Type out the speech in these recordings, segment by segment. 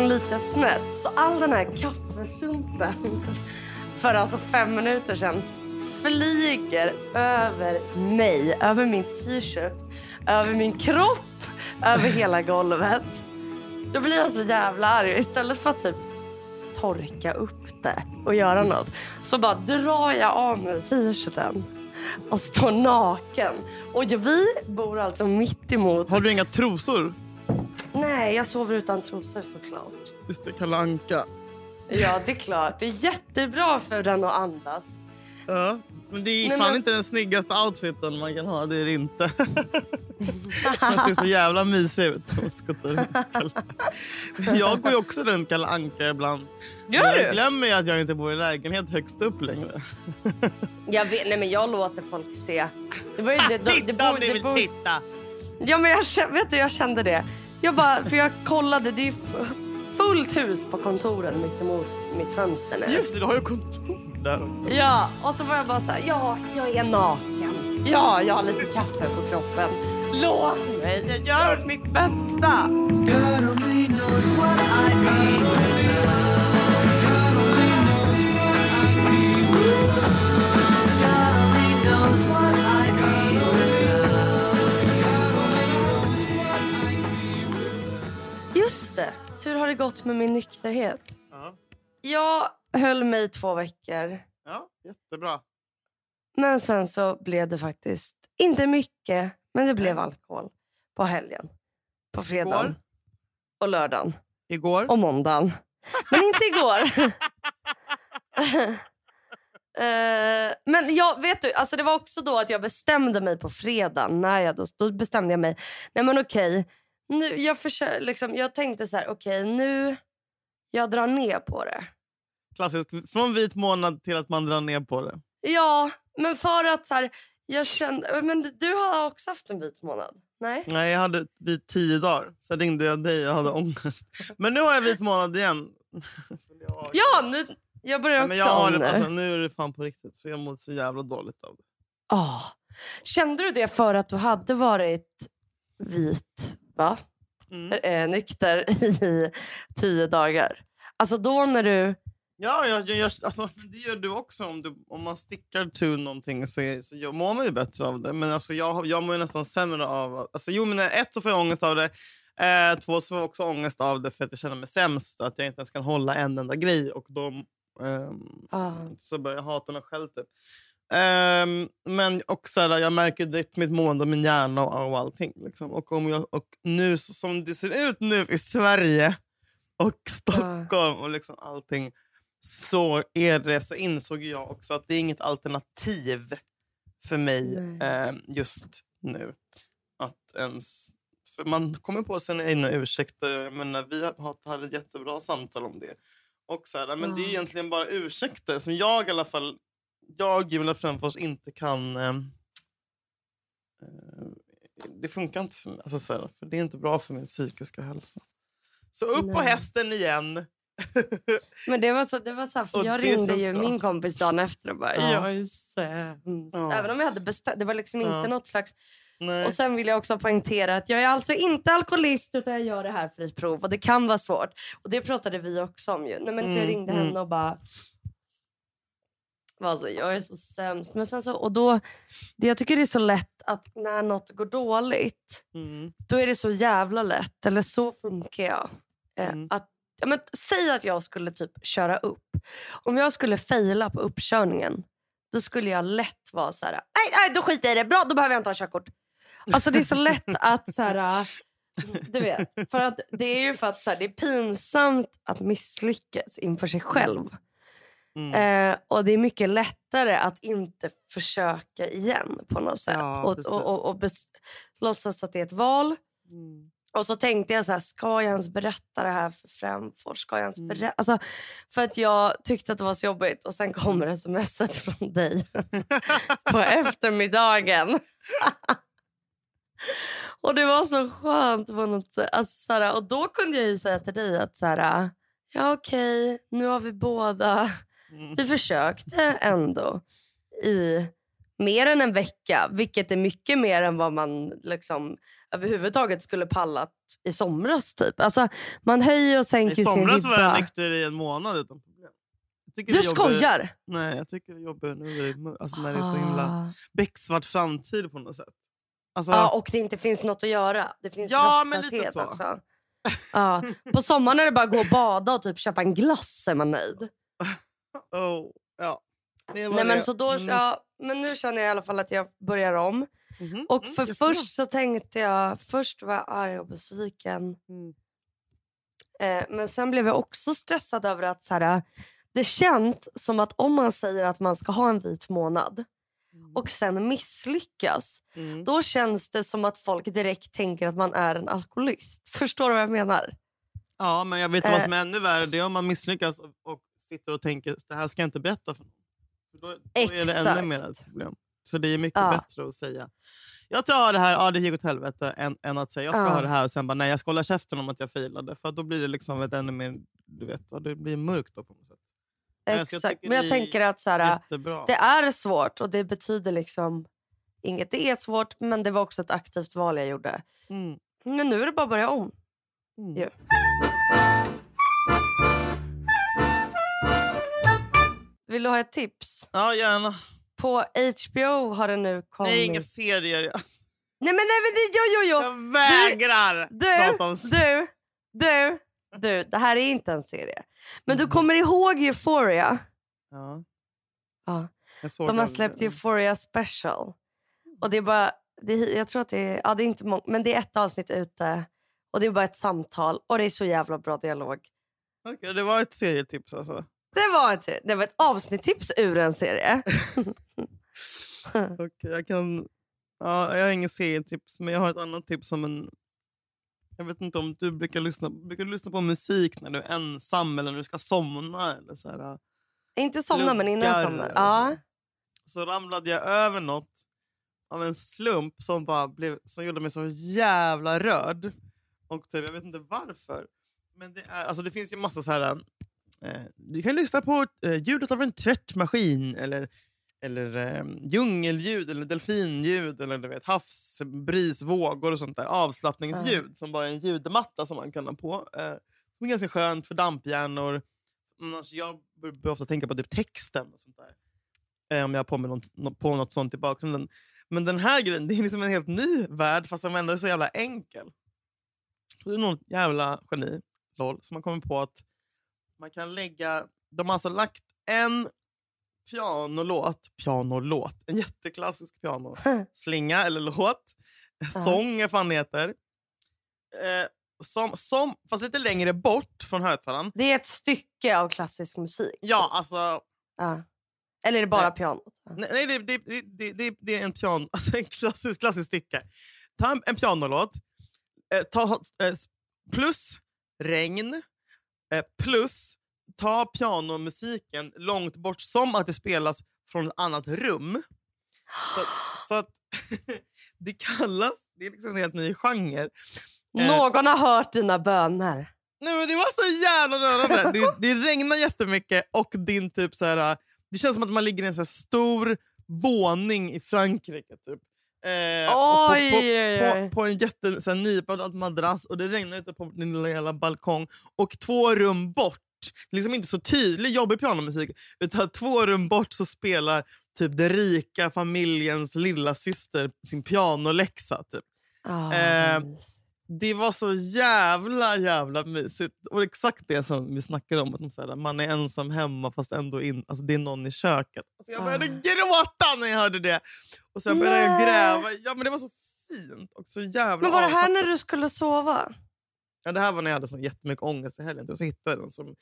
den lite snett. Så all den här kaffesumpen för alltså fem minuter sedan flyger över mig, över min t-shirt, över min kropp, över hela golvet. Då blir jag så jävla arg. Istället för att typ torka upp det och göra något så bara drar jag av mig t-shirten och står naken. Och vi bor alltså mitt emot. Har du inga trosor? Nej, jag sover utan trosor såklart. Just det, Kalle Anka. Ja, det är klart. Det är jättebra för den att andas. Ja, men det är Nej, fan men- inte den snyggaste outfiten man kan ha. Det är det inte. man ser så jävla mysig ut. Jag går ju också runt Kalle Anka ibland. Gör Men du? Jag glömmer ju att jag inte bor i lägenhet högst upp längre. Jag, vet, nej, men jag låter folk se. Det var ju, det, bor- ni det, vill bor- titta! Ja, men jag, vet du, jag kände det. Jag bara, för jag kollade, det är fullt hus på kontoren mitt emot mitt fönster nu. Just det, du har ju kontor där också. Ja, och så var jag bara så här, ja, jag är naken. Ja, jag har lite kaffe på kroppen. Låt mig, jag gör mitt bästa. God only knows what I'd be God only knows what I'd be God only knows what I'd be Just det, hur har det gått med min nykterhet? Ja. Jag höll mig i två veckor. ja, jättebra. Men sen så blev det faktiskt, inte mycket, men det blev alkohol på helgen. På fredagen Igår? och lördagen Igår? och måndagen. Men inte igår. Eh, men jag vet du, alltså det var också då att jag bestämde mig på fredagen. När jag då, då bestämde jag mig. Nej men okej, nu, jag, försö- liksom, jag tänkte så här, okej nu, jag drar ner på det. Klassiskt. Från vit månad till att man drar ner på det. Ja, men för att så här, jag kände... Men du har också haft en vit månad? Nej? Nej, jag hade vit tio dagar. Sen ringde jag dig och hade ångest. Men nu har jag vit månad igen. Jag- Ja, nu, jag börjar Nej, också men jag har om det, nu. alltså, nu är det fan på riktigt. För jag mår så jävla dåligt av det. Ah. Kände du det för att du hade varit vit, va? Mm. Eh, nykter i tio dagar? Alltså då när du... Ja, jag, jag, jag, alltså, det gör du också. Om, du, om man stickar till någonting så, är, så jag, mår man ju bättre av det. Men alltså, jag, jag mår ju nästan sämre av... Alltså, jo, men ett så får jag ångest av det. Eh, två så får jag också ångest av det för att jag känner mig sämst. Att jag inte ens kan hålla en enda grej. Och då ehm, Ah. så börjar jag hata mig själv. Typ. Ehm, men också, där, jag märker det på mitt mående och min hjärna och, och allting. Liksom. Och, om jag, och nu som det ser ut nu i Sverige och Stockholm och liksom allting så, är det, så insåg jag också att det är inget alternativ för mig eh, just nu. Att ens, för man kommer på sina egna ursäkter. Jag menar, vi har hade jättebra samtal om det. Och så här, men Det är egentligen bara ursäkter som jag i alla fall, jag Julia Fränfors, inte kan... Eh, eh, det funkar inte för mig. Alltså, så här, för det är inte bra för min psykiska hälsa. Så upp på Nej. hästen igen. Men det var så, det var så här, för Och jag ringde ju bra. min kompis dagen efter och bara, Ja. jag är sämst. Ja. Även om jag hade bestämt, det var liksom inte Ja. något slags... Nej. Och sen vill jag också poängtera att jag är alltså inte alkoholist utan jag gör det här för ett prov och det kan vara svårt. Och det pratade vi också om ju. Nej, men så jag Mm, ringde mm. henne och bara... Var så, jag är så sämst. Men sen så, och då, det, jag tycker det är så lätt att när något går dåligt Mm. då är det så jävla lätt, eller så funkar jag. Eh, Mm. att, ja, men, säg att jag skulle typ köra upp. Om jag skulle fejla på uppkörningen då skulle jag lätt vara så här, nej, nej då skiter jag i det, bra då behöver jag inte ha körkort. Alltså det är så lätt att så här, du vet, för att det är ju för att så här, det är pinsamt att misslyckas inför sig själv. Mm. Eh, och det är mycket lättare att inte försöka igen på något sätt. Ja, och och, och, och låtsas att det är ett val. Mm. Och så tänkte jag så här, ska jag ens berätta det här för Främfors? Ska jag ens Mm. berätta? Alltså, för att jag tyckte att det var så jobbigt. Och sen kommer smset från dig på eftermiddagen. och det var så skönt på något sätt. Alltså, så här, och då kunde jag säga till dig att så här, ja okej, nu har vi båda Mm. vi försökte ändå i mer än en vecka, vilket är mycket mer än vad man liksom överhuvudtaget skulle pallat i somras. typ. Alltså, man höjer och sänker I sin somras var jag ribba. nykter i en månad utan problem. Du skojar? Nej, jag tycker det är jobbigt nu alltså när det är så himla Ah. becksvart framtid på något sätt. Alltså, Ja, och det inte finns något att göra. Det finns Ja, men lite rastlöshet så. också. Ja. På sommaren är det bara att gå och bada och typ köpa en glass är man nöjd. oh, ja. Nej, men, så då, ja, men nu känner jag i alla fall att jag börjar om. Mhm, Och mm, för jättebra. först så tänkte jag, först var jag arg och besviken. Mm. Eh, men sen blev jag också stressad över att så här, det känns som att om man säger att man ska ha en vit månad och sen misslyckas, Mm. då känns det som att folk direkt tänker att man är en alkoholist. Förstår du vad jag menar? Ja, men jag vet Eh. vad som är ännu värre. Det är om man misslyckas och, och sitter och tänker det här ska jag inte berätta för någon. Då, då är det ännu mer ett problem. Så det är mycket Ja. bättre att säga jag tar det här, ja det gick åt helvete, än, än att säga jag ska Ja. ha det här och sen bara nej jag ska hålla käften om att jag failade. För då blir det liksom ett ännu mer, du vet, ja, det blir mörkt då på något sätt. Ja, så jag Exakt. tycker Men jag tänker att så här, det är svårt och det betyder liksom inget. Det är svårt men det var också ett aktivt val jag gjorde. Mm. Men nu är det bara att börja om. Mm. Ja. Vill du ha ett tips? Ja, gärna. På HBO har det nu kommit... Nej, inga serier. Nej men nej men det, jo jo jo! Jag vägrar Du, prata om du, du, du. Det här är inte en serie. Men du Mm. kommer ihåg Euphoria? Ja, Ja. De har släppt det. Euphoria special. Och det är bara, det jag tror att det är, ja det är inte många, men det är ett avsnitt ute. Och det är bara ett samtal och det är så jävla bra dialog. Okej, det var ett serietips alltså. Det var ett, det var ett avsnitttips ur en serie. Okej, jag kan... Ja, jag har inget serietips, men jag har ett annat tips om en... Jag vet inte om du brukar lyssna, brukar du lyssna på musik när du är ensam eller när du ska somna. Eller så, här, inte somna men innan jag Pluggar somnar. Ja. så ramlade jag över något av en slump som, bara blev, som gjorde mig så jävla rörd. Och typ, jag vet inte varför. Men det, är, alltså det finns ju massa så här... Eh, du kan lyssna på eh, ljudet av en tvättmaskin eller, eller eh, djungelljud eller delfinljud eller du vet, havsbris, vågor och sånt där. Avslappningsljud som bara är en ljudmatta som man kan ha på. Eh, som är ganska skönt för damphjärnor. Annars jag börjar ofta tänka på typ texten och sånt där. Eh, om jag har på mig något, nå- på något sånt i bakgrunden. Men den här grejen det är liksom en helt ny värld fast den ändå är så jävla enkel. Så det är något jävla geni lol, som har kommit på att man kan lägga... De har alltså lagt en pianolåt, pianolåt, en jätteklassisk pianoslinga eller låt, sång är fan det heter. Eh, som, som, fast lite längre bort från högtalaren. Det är ett stycke av klassisk musik. Ja, alltså Ja. Eller är det bara Nej. pianot? Nej, nej det, det, det, det, det, är en piano, alltså en klassisk, klassisk stycke. Ta en, en pianolåt, eh, ta, eh, plus regn, plus ta pianomusiken långt bort som att det spelas från ett annat rum. Så, så att det kallas, det är liksom en helt ny genre. Eh. Någon har hört dina böner. Nej, men det var så jävla rörande. Det, det regnar jättemycket och din typ så här, det känns som att man ligger i en så stor våning i Frankrike. Typ. Eh, Oj, på, på, oj, oj. på, på en jätte, så här, nypadad madrass och det regnar ute på din lilla jävla balkong. Och två rum bort, liksom inte så tydlig jobbig pianomusik, utan två rum bort så spelar typ den rika familjens lilla syster sin pianoläxa. Typ. Ah, Eh, mys. Det var så jävla jävla mysigt. Och exakt det som vi snackade om. Att de säger, man är ensam hemma fast ändå in, alltså det är någon i köket. Alltså jag började Ah. gråta när jag hörde det. Och sen började jag gräva. Ja, men det var så fint och så jävla Men var det här när du skulle sova? Ja, det här var när jag hade så jättemycket ångest i helgen. Så hittade jag den. Som,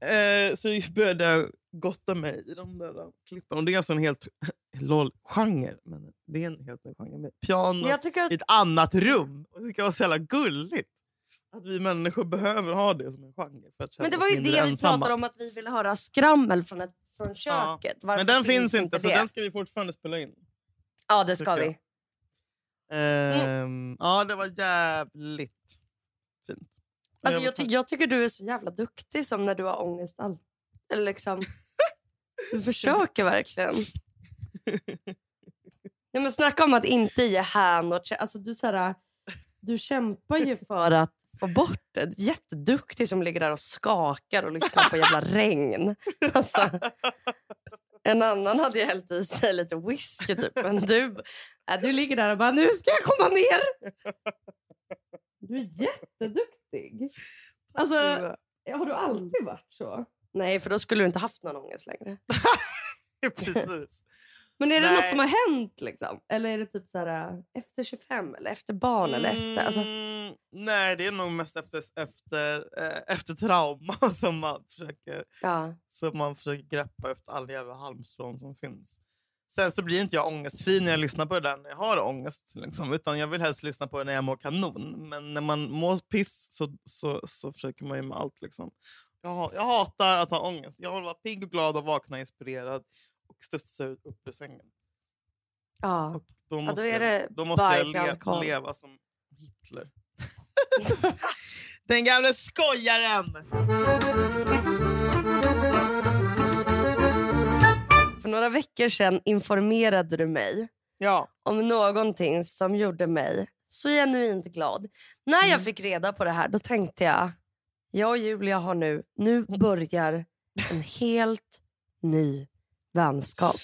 eh, så började jag gotta mig i de där klippen. Och det är alltså en helt lol, genre. Men det är en helt ny genre. Med piano att i ett annat rum. Och det tycker jag var så jävla gulligt. Att vi människor behöver ha det som en genre. För att Men det var ju det vi ensamma. pratade om att vi ville höra skrammel från, ett, från Ja, köket. Varför Men den finns inte, så det? den ska vi fortfarande spela in. Ja, det ska vi. Ehm, Ja, det var jävligt fint. Alltså, jag, ty- jag tycker du är så jävla duktig som när du har ångest. All... Eller liksom, du försöker verkligen. Ja, men snacka om att inte ge hän alltså, du så här, du kämpar ju för att få bort det. Jätteduktig som ligger där och skakar och lyssnar på jävla regn. Alltså, en annan hade ju hällt i sig lite whisky typ. Men du, äh, du ligger där och bara nu ska jag komma ner. Du är jätteduktig. Alltså, har du alltid varit så? Nej, för då skulle du inte haft någon ångest längre. Precis. Men är det Nej. något som har hänt? Liksom? Eller är det typ så här, äh, efter 25 eller efter barn? Eller efter, alltså, Mm, nej, det är nog mest efter, efter, eh, efter trauma som man, försöker, ja. som man försöker greppa efter alla jävla halmstrån som finns. Sen så blir inte jag ångestfri när jag lyssnar på det där när jag har ångest. Liksom, utan jag vill helst lyssna på det när jag mår kanon. Men när man mår piss så, så, så försöker man ju med allt. Liksom. Jag, jag hatar att ha ångest. Jag vill vara pigg och glad och vakna inspirerad och studsa upp ur sängen. ja. Och då då måste, är det då måste jag le, leva som Hitler. Den gamla skojaren! För några veckor sedan informerade du mig Ja. om någonting som gjorde mig så genuint glad. När jag Mm. fick reda på det här då tänkte jag, jag och Julia har nu, nu börjar en helt ny vänskap.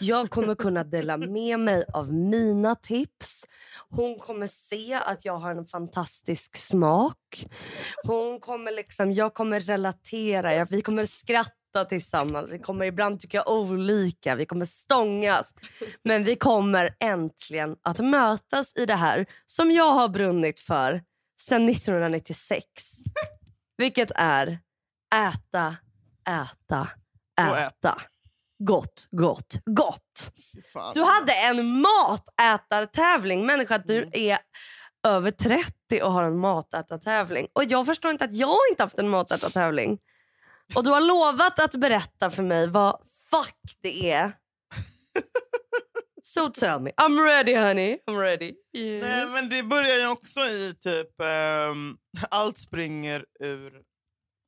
Jag kommer kunna dela med mig av mina tips. Hon kommer se att jag har en fantastisk smak. Hon kommer liksom, jag kommer relatera, vi kommer skratta tillsammans. Vi kommer ibland tycka olika, vi kommer stångas. Men vi kommer äntligen att mötas i det här som jag har brunnit för sedan 1996. Vilket är äta, äta, äta. Gott, gott, gott. Du hade en matätartävling. Människa, du Mm. är över 30 och har en matätartävling. Och jag förstår inte att jag inte haft en matätartävling. Och du har lovat att berätta för mig vad fuck det är. So tell me. I'm ready honey. I'm ready. Yeah. Nej, men det börjar ju också i typ... ehm, allt springer ur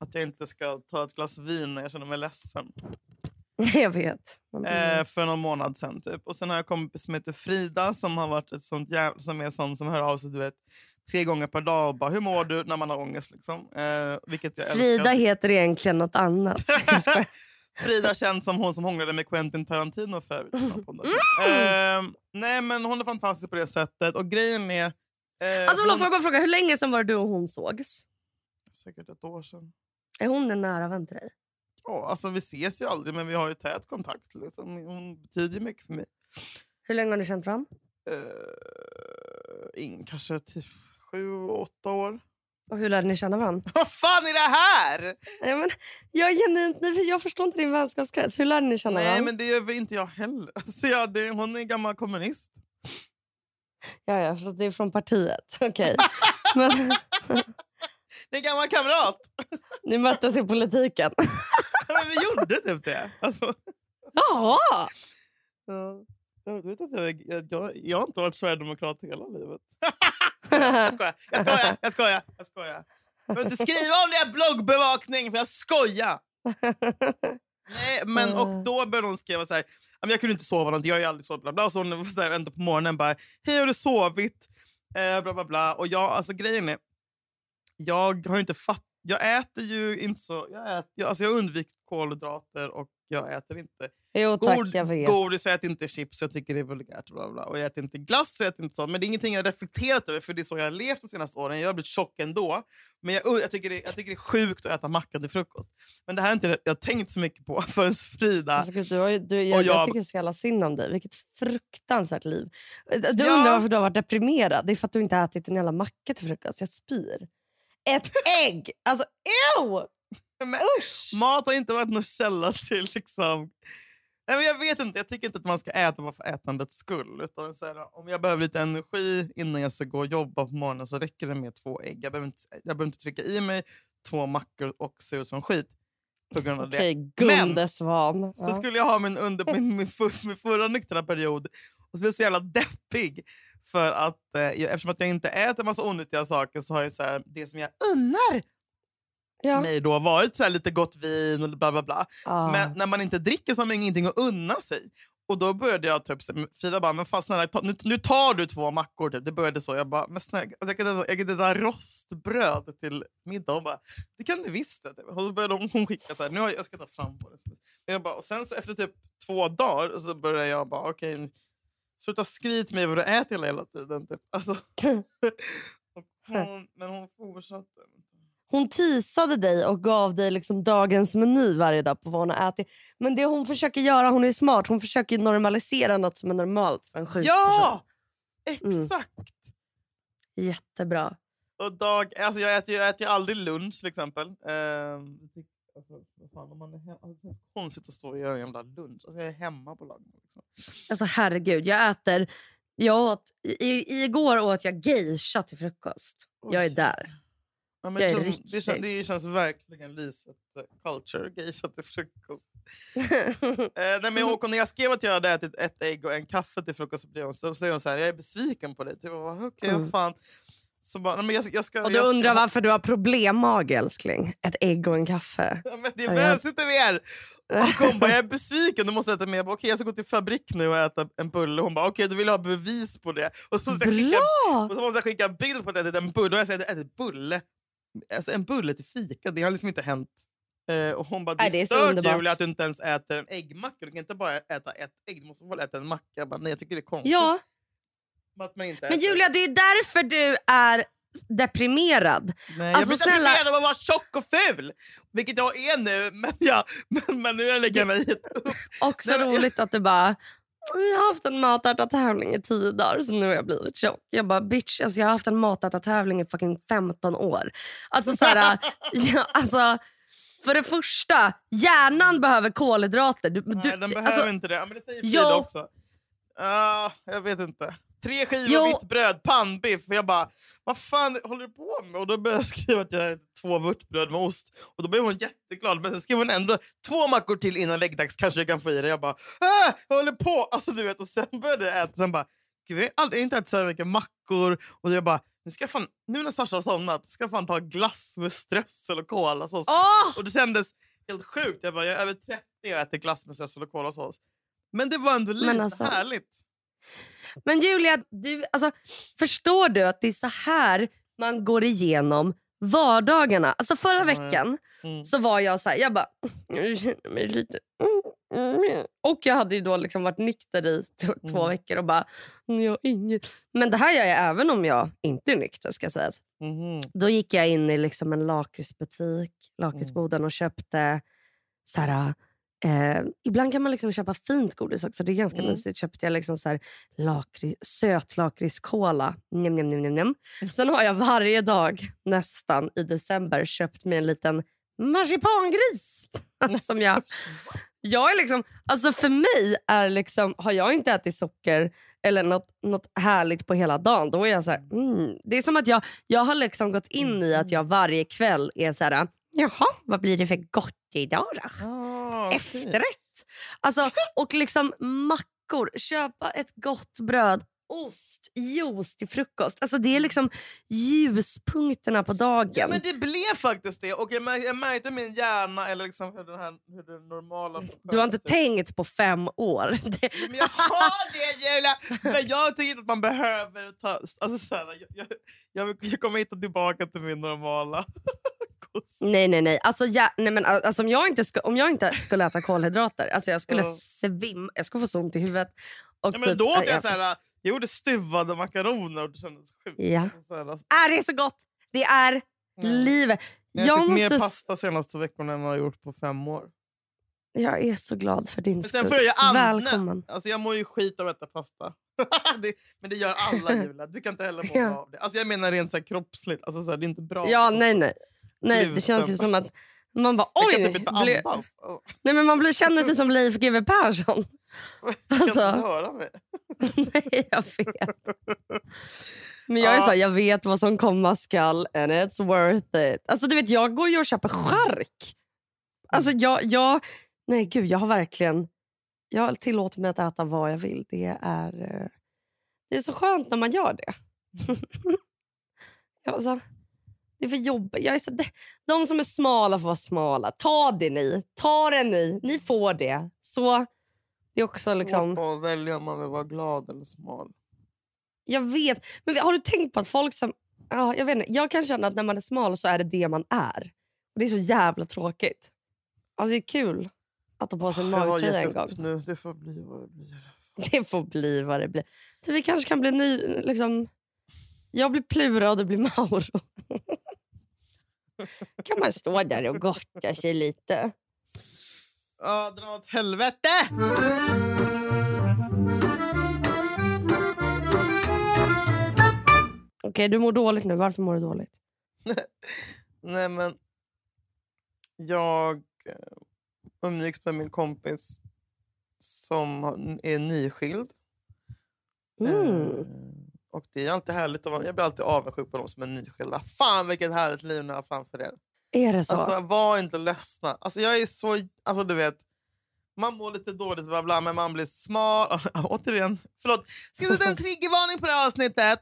att jag inte ska ta ett glas vin när jag känner mig ledsen. Jag vet. Eh, för någon månad sen. Typ. Och sen har jag kompis som heter Frida som har varit ett sånt jävla, som är sån som hör av sig du vet, tre gånger per dag och bara hur mår du när man har ångest. Liksom. Eh, vilket jag Frida älskar. heter egentligen något annat. Frida känns som hon som hånglade med Quentin Tarantino förut. Mm. Eh, nej men hon är fantastisk på det sättet. Och grejen är... Eh, Alltså, förlåt, hon- bara fråga, hur länge sedan var det du och hon sågs? Säkert ett år sedan. Är hon en nära vän till dig? Ja, alltså, vi ses ju aldrig men vi har ju tät kontakt. Liksom. Hon betyder mycket för mig. Hur länge har ni känt varandra? Eh, in, kanske typ sju, åtta år. Och hur lärde ni känna varandra? Vad fan är det här? Nej, men jag är genuint. Jag förstår inte din vänskapskrets. Hur lärde ni känna Nej, varandra? men det gör inte jag heller. Alltså, ja, det, hon är en gammal kommunist. Ja, ja, så det är från partiet. Okej. men Det är gammal kamrat. ni möttes i politiken. Ja, men vi gjorde typ det. Alltså, Jaha! ja. Jag, vet att jag, jag, jag, jag har inte varit sverigedemokrat hela livet. jag skojar, jag skojar, jag skojar. Jag skojar. Jag behöver inte skriva om det här bloggbevakning för jag skojar. Nej, men, och då började hon skriva så här. "Ja, men Jag kunde inte sova någonting, jag har ju aldrig sovit. Bla bla. Och så hon så här, ändå på morgonen bara, hej har du sovit? Eh, bla bla bla. Och jag, alltså grejen är, jag har ju inte fatt, jag äter ju inte så, jag, äter, jag, alltså jag undviker kolhydrater och jag äter inte Jo tack, god, jag vet. godis, jag äter inte chips, jag tycker det är vulgärt. Bla bla. Och jag äter inte glass, jag äter inte sånt. Men det är ingenting jag har reflekterat över för det är så jag har levt de senaste åren. Jag har blivit tjock ändå. Men jag, jag, tycker det, jag tycker det är sjukt att äta macka till frukost. Men det här är inte jag har tänkt så mycket på förrän Frida... Alltså, gud, du har ju, du, jag, Och jag... jag- tycker så jävla synd om dig. Vilket fruktansvärt liv. Du Ja. undrar varför du har varit deprimerad. Det är för att du inte har ätit en jävla macka till frukost. Jag spyr. Ett ägg! Alltså ew! Men, mat har inte varit någon källa till liksom... Nej, men jag vet inte, jag tycker inte att man ska äta bara för ätandets skull. Utan så här, om jag behöver lite energi innan jag ska gå och jobba på morgonen så räcker det med två ägg. Jag behöver inte, jag behöver inte trycka i mig två mackor och se ut som skit på grund av det. Okej, Gunde Svan. Så skulle jag ha min, under, min, min, för, min förra nyktra period och så blev jag så jävla deppig. För att, eh, jag, eftersom att jag inte äter massa onyttiga saker så har jag så här, det som jag unnar ja. mig då varit så lite gott vin och bla bla bla. Ah. Men när man inte dricker så har man ingenting att unna sig. Och då började jag typ, Frida bara, men fan snälla, nu, nu tar du två mackor. Typ. Det började så. Jag bara, men snälla, alltså, jag kan jag kan rostbröd till middag. Hon bara, det kan du visst. det." Typ. Och då började hon, hon skicka så här, nu har jag, ska ta fram på det. Jag bara, och sen så efter typ två dagar så började jag bara, okej, sluta skryt till mig vad du äter hela, hela tiden. Typ. Alltså, och hon, men hon fortsatte. Hon tisade dig och gav dig liksom dagens meny varje dag på vad hon har ätit. Men det hon försöker göra, hon är smart, hon försöker normalisera något som är normalt för en sjuk person. Ja! Mm. Exakt! Jättebra. Och dag, alltså jag äter jag äter ju aldrig lunch till exempel. Tycker- alltså, fan, man är he- alltså, det känns konstigt att stå och göra en jävla lunch. Alltså, jag är hemma på lagen. Liksom. Alltså herregud, jag äter... Jag åt, i, igår åt jag geisha till frukost. Jag är Oj. där. Ja, men Jag det, är känns, det, känns, det känns verkligen Liset eh, culture. Geisha till frukost. Eh, nej, men jag, och när jag skrev att jag hade ätit ett ägg och en kaffe till frukost så, säger hon så här, jag är besviken på dig. Typ, jag Okej, Mm. vad fan. Så bara, nej, men jag, jag ska, och du jag ska, undrar varför du har problemmage älskling. Ett ägg och en kaffe. Ja, men det Ja, behövs inte mer! Och hon bara, jag är besviken, du måste äta mer. Jag bara, Okej, jag ska gå till fabrik nu och äta en bulle. Hon bara, okej, du vill ha bevis på det. Och så, ska jag skicka, och så måste jag skicka bild på att jag ätit en bulle. Och jag säger, jag ätit bulle. Alltså, en bulle till fika, det har liksom inte hänt. Eh, och hon bara, det är, det är underbart. Julia att du inte ens äter en äggmacka. Du kan inte bara äta ett ägg, du måste väl äta en macka. Jag bara, nej, jag tycker det är konstigt. Ja, Att man inte men äter. Julia det är därför du är deprimerad. Nej, Alltså, jag blir snälla- deprimerad av att vara tjock och ful! Vilket jag är nu, men, jag, men, men nu lägger jag mig hit upp. Också Nej, roligt att du bara jag har haft en matartävling i tio dagar så nu har jag blivit tjock. Jag bara bitch, alltså jag har haft en matartävling i fucking 15 år. Alltså så här, ja, alltså, för det första, hjärnan behöver kolhydrater. Du, Nej, du, den behöver alltså, inte det. Men det säger Jo. Frida också. Ah, jag vet inte. Tre skivor Jo. vitt bröd, pannbiff. Och jag bara, vad fan håller du på med? Och då började jag skriva att jag två vörtbröd med ost. Och då blev hon jätteglad. Men sen skrev hon ändå två mackor till innan läggdags. Kanske jag kan få i det. Jag bara, ah, jag håller på. Alltså, du vet. Och sen började jag äta. Sen bara, Gud, jag har aldrig inte ätit så här mycket mackor. Och jag bara, nu, ska fan, nu när Sasha har somnat ska jag fan ta glass med strössel och kolasås. åh! Och det kändes helt sjukt. Jag, bara, jag är över 30 och äter glass med strössel och kolasås. Men det var ändå lite alltså- härligt. Men Julia, du, alltså, förstår du att det är så här man går igenom vardagarna? Alltså förra veckan Mm. så var jag så här, jag bara, jag känner mig lite... mm, mm. Och jag hade ju då liksom varit nykter i två Mm. veckor och bara, "Mm, jag inget. Men det här gör jag även om jag inte är nykter ska sägas. Mhm. Då gick jag in i liksom en lakritsbutik, lakritsboden och köpte så här, eh, ibland kan man liksom köpa fint godis också. Det är ganska Mm. mysigt. Köpte jag liksom så här njam, njam, njam, njam. Sen har jag varje dag nästan i december köpt mig en liten marsipangris. som jag, jag är liksom, alltså för mig är liksom, har jag inte ätit socker eller något, något härligt på hela dagen, då är jag så här, mm. Det är som att jag, jag har liksom gått in i att jag varje kväll är så här, jaha, vad blir det för gott idag då? Okej. Efterrätt. Alltså, och liksom mackor, köpa ett gott bröd, ost, juice till frukost. Alltså det är liksom ljuspunkterna på dagen. Ja, men det blev faktiskt det. Och jag, mär, jag märkte min hjärna, eller liksom hur, den här, hur det normala... du har inte tänkt på fem år. Det, Men jag har det Julia! Men jag tycker inte att man behöver ta... Alltså, så här, jag, jag, jag, kommer hitta tillbaka till min normala. Nej, nej, nej. Alltså, ja, nej men, alltså, om, jag inte sku, om jag inte skulle äta kolhydrater, alltså, jag skulle Ja. svimma. Jag skulle få så ont i huvudet. Och Ja, men typ, då åt ja, jag, så här, jag gjorde stuvade makaroner och det kändes sjukt. Ja. Alltså, så här, alltså, Är det är så gott? Det är mm. livet. Jag har Jag, ätit mer måste, pasta senaste veckorna än vad jag har gjort på fem år. jag är så glad för din skull. jag. Välkommen. Alltså jag mår ju skit av att äta pasta. det, men det gör alla Julia. Du kan inte heller må Ja. bra av det. Alltså jag menar rent så kroppsligt. Alltså så här, det är inte bra. Ja, nej, nej. Nej, det känns ju som att man bara Jag oj. kan typ inte andas. Alltså, nej, men man blir, känner sig som Leif GW Persson. jag kan Alltså. inte röra mig. nej, jag vet. Men jag är så här, jag vet vad som komma skall and it's worth it. Alltså du vet, jag går ju och köper chark. Alltså jag, jag, nej gud, jag har verkligen, jag tillåter mig att äta vad jag vill. Det är, eh, det är så skönt när man gör det. jag, alltså, det är för jobbigt. Jag är så, de, de som är smala får vara smala. Ta det ni. Ta det ni. Ni får det. Så, Det är också liksom... Svårt att välja om man vill vara glad eller smal. Jag vet. Men har du tänkt på att folk som... Ja, jag, vet inte, jag kan känna att när man är smal så är det det man är. Och Det är så jävla tråkigt. Alltså det är kul att ta på sig en har magtröja en gång. nu. Det får bli vad det blir. Det får bli vad det blir. Så vi kanske kan bli ny... Liksom, jag blir Plura och du blir Mauro. kan man stå där och gotta sig lite. Ja, dra åt helvete! Okej, du mår dåligt nu. Varför mår du dåligt? Nej, men... Jag eh, umgicks med min kompis som är nyskild. Mm. Och det är alltid härligt att vara, Jag blir alltid avundsjuk på de som är nyskilda. Fan vilket härligt liv ni har framför er. Är det så? Alltså var inte ledsna. Alltså jag är så... Alltså du vet. Man mår lite dåligt bla bla, men man blir smal. Återigen. Förlåt. Ska vi sätta en triggervarning på det här avsnittet?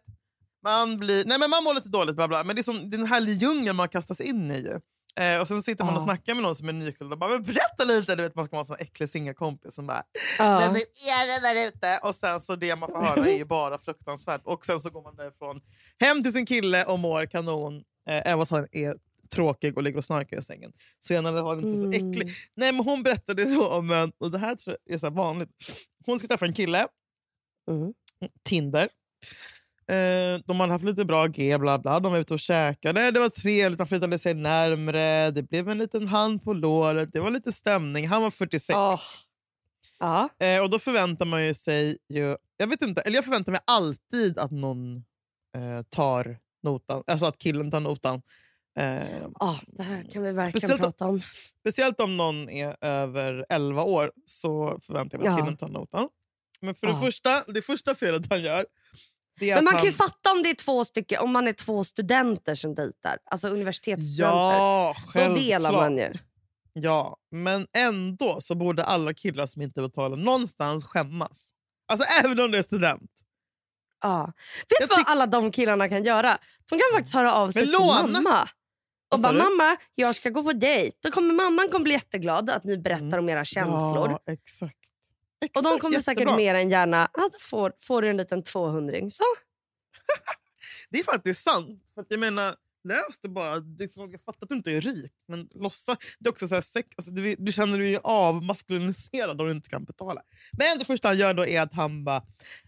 Man blir... Nej men man mår lite dåligt bla bla. Men det är, som, den här djungeln man kastas in i ju. Eh, och sen sitter man och snackar med någon som är nyskild och bara men berätta lite. Du vet, man ska vara en sån äcklig singelkompis som bara ja. nu är det där ute. Och sen så det man får höra är ju bara fruktansvärt. Och sen så går man därifrån hem till sin kille och mår kanon. Eh, han är tråkig och ligger och snarkar i sängen. Så gärna var inte så äcklig. Mm. Nej men hon berättade så om en, och det här tror jag är så vanligt. Hon ska träffa en kille, Mm. Tinder. Eh, de hade haft lite bra G, bla bla. De var ute och käkade. Det var trevligt, han flyttade sig närmre. Det blev en liten hand på låret. Det var lite stämning. Han var 46. Åh. Ja. Eh, och då förväntar man ju sig ju... Jag vet inte, eller jag förväntar mig alltid att någon eh, tar notan. Alltså att killen tar notan. Eh, Ja, det här kan vi verkligen prata om. speciellt om någon är över 11 år så förväntar jag mig att Ja. killen tar notan. Men för det första, det första felet han gör... Men man kan ju fatta om det är två stycken, om man är två studenter som dejtar. Alltså universitetsstudenter. Ja, Då självklart. delar man ju. Ja, men ändå så borde alla killar som inte betalar någonstans skämmas. Alltså även om det är student. Ja. Vet du vad tyck- alla de killarna kan göra? De kan faktiskt höra av sig Men till låna. mamma. Och bara, du? mamma, jag ska gå på dejt. Då kommer mamman kommer bli jätteglad att ni berättar Mm. om era känslor. Ja, exakt. Och de Exakt, kommer säkert jättebra. mer än gärna, ja, då får, får du en liten 200 Så. Det är faktiskt sant. För att jag menar, lös det bara. Liksom, jag fattar att du inte är rik, men låtsas. Det är också så här, sex, alltså, du, du känner dig avmaskuliniserad om du inte kan betala. Men det första han gör då är att han bara...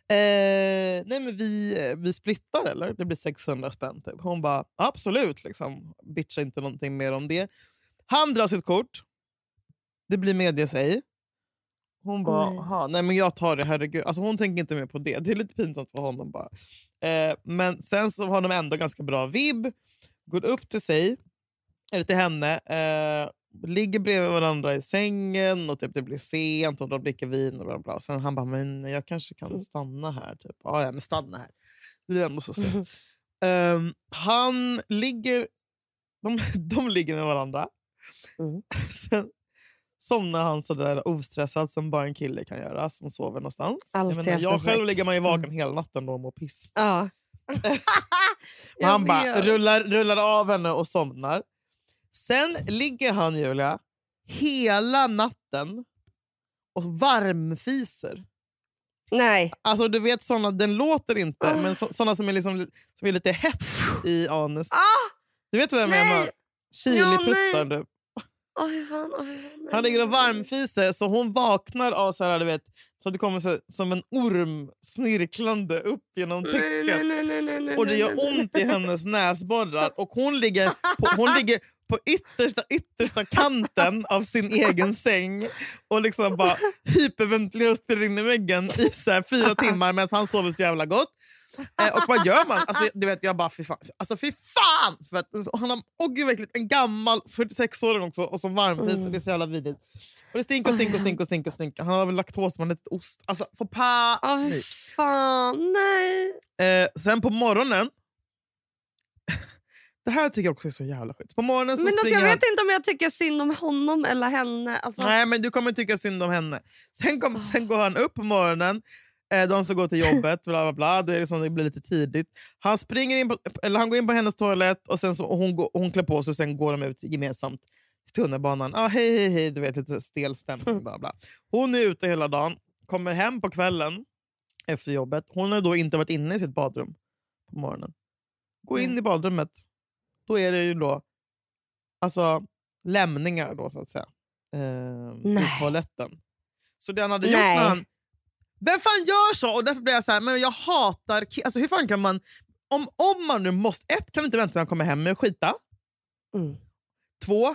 Eh, nej men vi, vi splittar eller? Det blir 600 spänn. Typ. Hon bara absolut. Liksom. Bitcha inte någonting mer om det. Han drar sitt kort. Det blir medges ej. Hon bara, Nej. "Aha, nej men jag tar det, herregud. Alltså hon tänker inte mer på det. Det är lite pinsamt för honom bara. Eh, men sen så har de ändå ganska bra vibb. Går upp till sig, eller till henne, eh, ligger bredvid varandra i sängen och typ det blir sent och de dricker vin. och bla bla. Sen han bara, men jag kanske kan stanna här. Typ. Ja, ja, men stanna här. Det blir ändå så sent. Ehm, han ligger... De, de ligger med varandra. Mm. Sen somnar han sådär ostressad som bara en kille kan göra som sover någonstans. Alltid jag, menar, jag själv ligger man ju vaken Mm. hela natten då och mår piss. Ja. Han bara rullar, rullar av henne och somnar. Sen ligger han, Julia, hela natten och varmfiser. Nej. Alltså du vet såna, den låter inte, Ah. men så, såna som är, liksom, som är lite hett i anus. Ah! Du vet vad jag Nej! menar? Chiliputtar. nej. du. Fy fan, fy fan. Han ligger och varmfiser så hon vaknar av så här, du vet, så det kommer så, som en orm snirklande upp genom täcket. och det gör ont i hennes näsborrar. Och hon ligger på, hon ligger på yttersta, yttersta kanten av sin egen säng och liksom bara hyperventilerar och stirrar in i väggen i så fyra timmar medan han sover så jävla gott. Eh, och vad gör man? Alltså, du vet, jag bara, fy fan. Alltså, fy fan! För att, och han har, åh gud, verkligen, en gammal 46-åring också och som varmfis. Mm. Det är så jävla vidrigt. Och det stinker och stinker och stinker och stinker. Och stinker. Han har väl laktos, man har lite ost. Alltså, få Åh, fy panik. fan, nej. Eh, sen på morgonen... det här tycker jag också är så jävla skit. På morgonen så Men alltså, jag han... vet inte om jag tycker synd om honom eller henne. Alltså, Nej, men du kommer tycka synd om henne. Sen, kom, Ah. sen går han upp på morgonen. Eh, de ska gå till jobbet, bla bla bla. Det, är liksom, det blir lite tidigt. Han, springer in på, eller han går in på hennes toalett och, sen så, och hon, går, hon klär på sig och sen går de ut gemensamt i tunnelbanan. Ah, hej, hej, hej. Du vet, lite stel stämning. Bla, bla. Hon är ute hela dagen. kommer hem på kvällen efter jobbet. Hon har då inte varit inne i sitt badrum på morgonen. Går in Mm. i badrummet. Då är det ju då alltså, lämningar då, så att säga. Eh, I toaletten. Så det han hade gjort Nej. när han... Vem fan gör så? Och därför blir jag så här, men jag hatar alltså, Hur fan kan man... Om, om man nu måste... Ett, kan du inte vänta till han kommer hem med att skita. Mm. Två,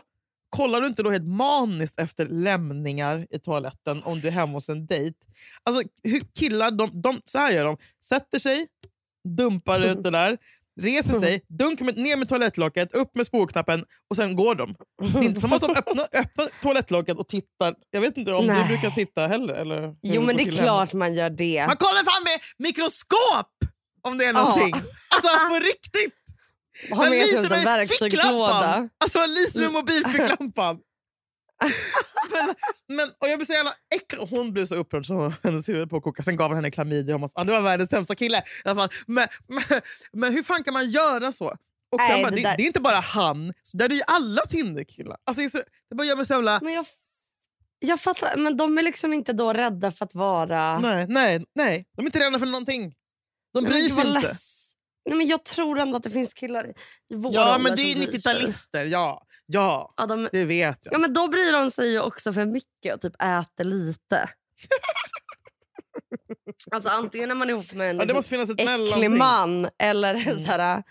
kollar du inte då helt maniskt efter lämningar i toaletten om du är hemma hos en dejt? Alltså, hur killar, de, de, så här gör de. Sätter sig, dumpar ut det där, reser sig, dunkar med, ner med toalettlocket, upp med spolknappen och sen går de. Det är inte som att de öppnar, öppnar toalettlocket och tittar. Jag vet inte om Nej. du brukar titta heller? Eller Jo, men det är till hemma. klart man gör det. Man kollar fan med mikroskop om det är någonting. Alltså på riktigt! Man med sig lyser en med verktygslåda. ficklampan. Alltså man lyser med mobilficklampan. men, men, och jag blir så jävla äcklig. Hon blev så upprörd så hennes huvud på att koka. Sen gav han henne klamydia. Ja, det var världens sämsta kille. I alla fall. Men, men, men hur fan kan man göra så? Och Nej, bara, det det, det är inte bara han. Så där är ju alla Tinderkillar. Alltså, det, är så, det bara gör mig så jävla... Men jag, jag fattar, men de är liksom inte då rädda för att vara... Nej, nej, nej. De är inte rädda för någonting. De bryr sig inte. Nej, men jag tror ändå att det finns killar i vår Ja, men det är som bryr sig. 90-talister. Ja, ja, Ja, de, det vet jag. ja, men då bryr de sig ju också för mycket och typ äter lite. alltså antingen är man ihop med en Ja, det liksom, måste finnas ett äcklig man eller Mm.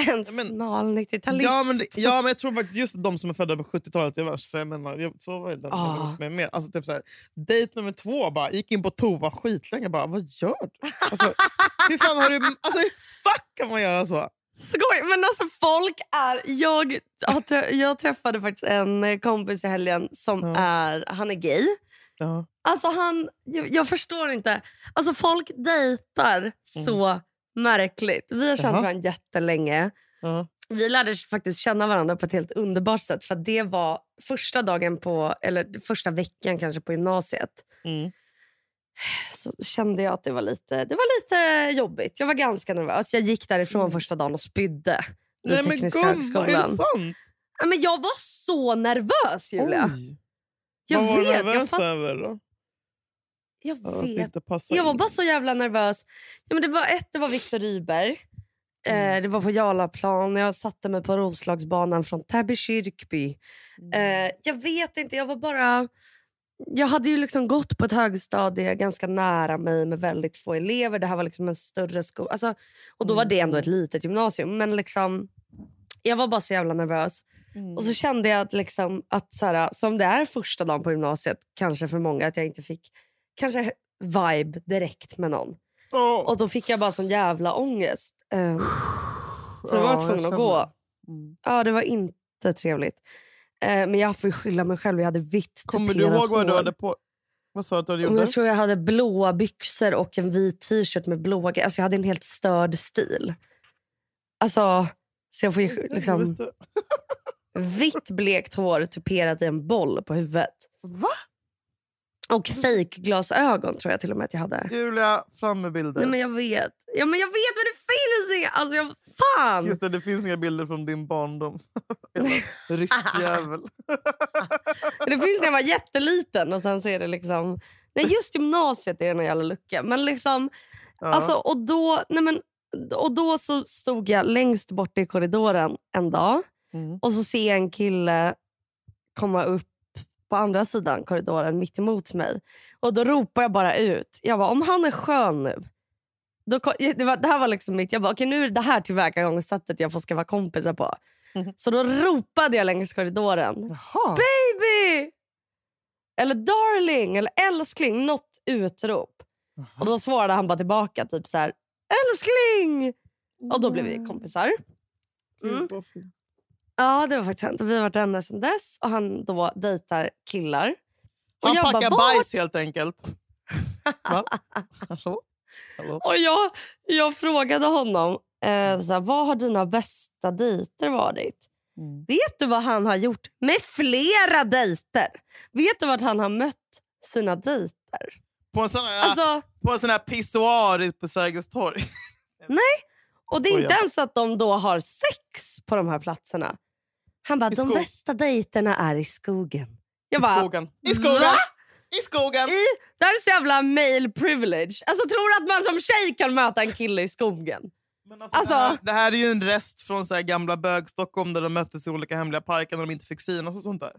En Ja, men- smal 90-talist. Ja men, ja, men jag tror faktiskt just de som är födda på 70-talet är värst. För jag menar, jag, så var det Ah. med, med. Alltså, typ så här, Date nummer två, bara, gick in på toa skitlänge. Bara, vad gör du? Alltså, hur fan har du... Alltså, hur fuck kan man göra så? Skoj! Men alltså folk är... Jag, jag träffade faktiskt en kompis i helgen som Ja. är... Han är gay. Ja. Alltså han, jag, jag förstår inte. Alltså folk dejtar så märkligt. Vi har känt. Jaha. varandra jättelänge. Ja. Vi lärde faktiskt känna varandra på ett helt underbart sätt. För det var första dagen på, eller första veckan kanske på gymnasiet. Mm. Så kände jag att det var lite, det var lite jobbigt. Jag var ganska nervös. Jag gick därifrån Mm. första dagen och spydde. Nej men Tekniska gumman, är det sant? Ja, men jag var så nervös Julia. Oj. Jag Vad var du vet. Jag, nervös fatt, över då? Jag vet. Jag var in. bara så jävla nervös. Ja, men det var ett, det var Viktor Rydberg. Eh, Mm. det var på Jarlaplan. Jag satte mig på Roslagsbanan från Täby kyrkby. Mm. Eh, jag vet inte, jag var bara... Jag hade ju liksom gått på ett högstadie ganska nära mig med väldigt få elever. Det här var liksom en större skola. Alltså, och då var det ändå ett litet gymnasium. Men liksom, jag var bara så jävla nervös. Mm. Och så kände jag att, liksom, att så här, som det är första dagen på gymnasiet, kanske för många, att jag inte fick kanske vibe direkt med någon. Åh. Och då fick jag bara sån jävla ångest. Ehm, så jag var Ja, tvungen jag att gå. Mm. Ja, det var inte trevligt. Eh, men jag får skylla mig själv. Jag hade vitt Kommer du ihåg vad du hade på? Vad sa du att du gjort? Jag tror jag hade blåa byxor och en vit t-shirt med blåa... Alltså jag hade en helt störd stil. Alltså, så jag får ju liksom vitt blekt hår tuperat i en boll på huvudet. Va? Och fejkglasögon tror jag till och med att jag hade. Julia, fram med bilder. Nej men jag vet. Ja men jag vet men det finns inga. Alltså jag, fan. Just det, det finns inga bilder från din barndom. Ryssjävel. Det finns när jag var jätteliten och sen så är det liksom... Nej just gymnasiet är det någon jävla lucka. Men liksom, Ja. alltså, och då, nej men, och då så stod jag längst bort i korridoren en dag. Mm. Och så ser jag en kille komma upp på andra sidan korridoren mitt emot mig. Och då ropar jag bara ut. Jag bara, om han är skön nu. Då, det, var, det här var liksom mitt, jag bara, okej nu är det här tillvägagångssättet jag får ska vara kompisar på. Mhm. Så då ropade jag längs korridoren. Jaha. Baby! Eller darling eller älskling. Något utrop. Och då svarade han bara tillbaka typ så här, älskling! Och då blev vi kompisar. Mm. Ja, det var faktiskt hänt. Och Vi har varit vänner sedan dess och han då dejtar killar. Och Han jag packar bajs helt enkelt. Hallå? Hallå? Och jag, jag frågade honom, eh, så här, vad har dina bästa dejter varit? Mm. Vet du vad han har gjort med flera dejter? Vet du vart han har mött sina dejter? På en sån här, Alltså, på en sån här pissoar på Sergels torg. och det är inte ens att de då har sex på de här platserna. Han bara, I de skog- bästa dejterna är i skogen. Jag I bara, skogen. I skogen! Va? I skogen! I, det här är så jävla male privilege. Alltså tror du att man som tjej kan möta en kille i skogen? Men alltså, Alltså- det, här, det här är ju en rest från så gamla bög-Stockholm där de möttes i olika hemliga parker när de inte fick synas och sånt där.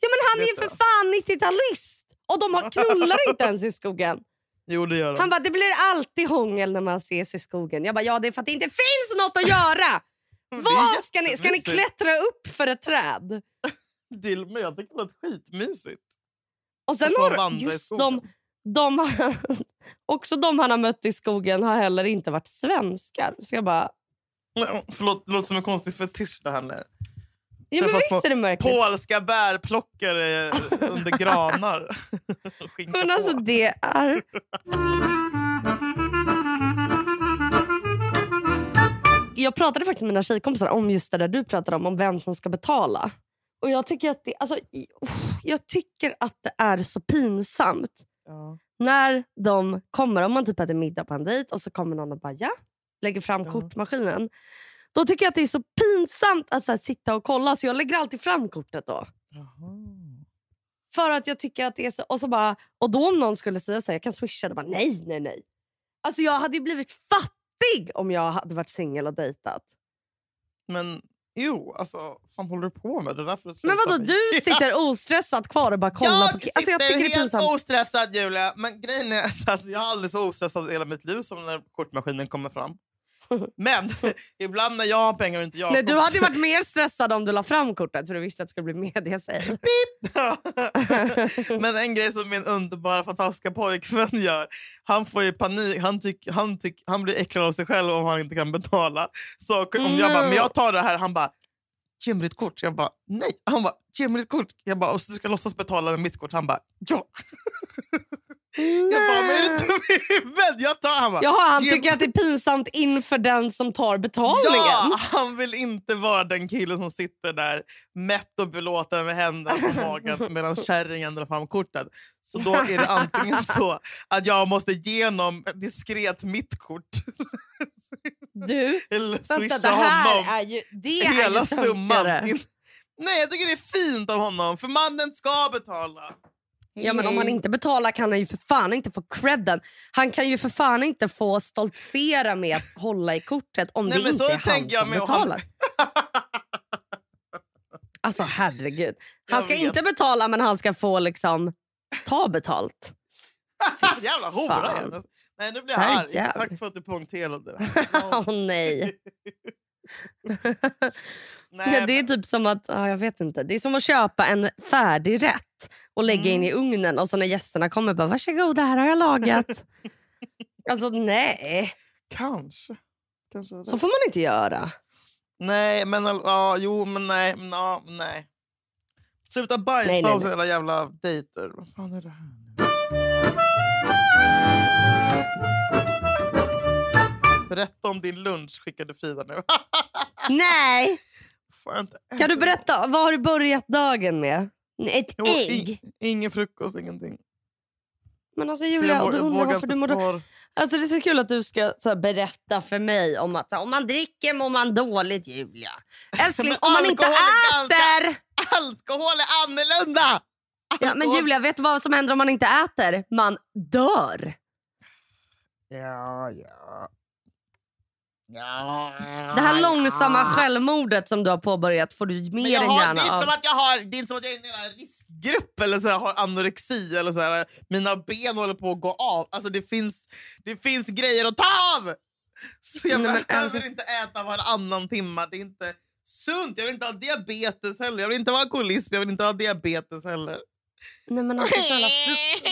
Ja men han är ju för fan 90-talist! Och de har knullar inte ens i skogen. Jo, det gör de. Han bara, det blir alltid hångel när man ses i skogen. Jag bara, ja det är för att det inte finns något att göra! Vad ska ni, ska ni klättra upp för ett träd? Mig, jag tycker det låter skitmysigt. Och sen Och har just de, de, också de han har mött i skogen har heller inte varit svenskar. Så jag bara, Nej, Förlåt, det låter som en konstig fetisch det här. ja men visst är det märkligt. Polska bärplockare under granar. Men alltså det är... Jag pratade faktiskt med mina tjejkompisar om just det där du pratade om, om vem som ska betala. Och jag tycker att det, alltså, jag tycker att det är så pinsamt Ja. när de kommer, om man typ äter middag på en dejt och så kommer någon och bara ja, lägger fram Ja. kortmaskinen. Då tycker jag att det är så pinsamt att så här, sitta och kolla så jag lägger alltid fram kortet då. Jaha. För att jag tycker att det är så... Och, så bara, och då om någon skulle säga så här, jag kan swisha, då bara nej, nej, nej. Alltså jag hade ju blivit fattig om jag hade varit singel och dejtat. Men jo, alltså, fan håller du på med? Det är därför det Men vadå, med- du sitter ostressat kvar och bara kollar jag på... Alltså jag sitter är helt pinsamt. ostressad Julia. Men grejen är, alltså, jag har aldrig så ostressad i hela mitt liv som när kortmaskinen kommer fram. Men ibland när jag har pengar och inte jag Nej, du hade varit mer stressad om du la fram kortet för du visste att det skulle bli mediasäg. Men en grej som min underbara fantastiska pojkvän gör, han får ju panik, han, tyck, han, tyck, han blir äcklad av sig själv om han inte kan betala. Så om jag bara, men jag tar det här, han bara, ge mig ditt kort. Jag bara, nej. Han bara, ge mig ditt kort. Jag bara, och så ska jag låtsas betala med mitt kort. Han bara, ja. Jag bara, men är du dum i huvudet? Jag tar. Han bara, Jaha, han tycker att det är pinsamt inför den som tar betalningen. Ja, han vill inte vara den killen som sitter där mätt och belåten med händerna på magen medan kärringen drar fram kortet. Så då är det antingen så att jag måste ge honom diskret mitt kort Du, eller vänta, swisha det här honom är ju... Det är hela ju summan. Nej, jag tycker det är fint av honom, för mannen ska betala. Ja, men om han inte betalar kan han ju för fan inte få credden. Han kan ju för fan inte få stoltsera med att hålla i kortet om Nej, det inte är han som och han- betalar. Alltså herregud. Han ska inte betala men han ska få liksom ta betalt. Jävla hora. Nej, nu blir jag Här arg. jävlar. Tack för att du poängterade det. Åh nej. Nej, Nej, det är typ som att, ja, jag vet inte. Det är som att köpa en färdig rätt och lägga in i Mm. ugnen och så när gästerna kommer bara varsågod det här har jag lagat. alltså nej, Kanske. Kanske så får man inte göra. Nej, men ja, jo, men nej. Ja, nej. Sluta bajsa Nej, nej, nej. era jävla dejter. Vad fan är det här? Berätta om din lunch, skickade Frida nu. Nej! Får jag inte Kan du äta? berätta, vad har du börjat dagen med? Ett Jo, ägg? i- ingen frukost, ingenting. Men alltså Så Julia, jag, du undrar varför du mår då-. Alltså det är så kul att du ska här, berätta för mig om att här, om man dricker mår man dåligt Julia. Älskling, om man inte ganska- äter! Alkohol är annorlunda! Ja, men Julia, vet du vad som händer om man inte äter? Man dör. Ja, ja. Det här långsamma självmordet som du har påbörjat får du mer än gärna det, är inte av. som att jag har, det är inte som att jag är i en riskgrupp eller så här, har anorexi. Eller så här, mina ben håller på att gå av. Alltså, det, finns, det finns grejer att ta av! Så jag Nej, men behöver alltså- inte äta varannan timme. Det är inte sunt. Jag vill inte ha diabetes heller. Jag vill inte ha alkoholism. Jag vill inte ha diabetes heller. Nej, men alltså, snälla,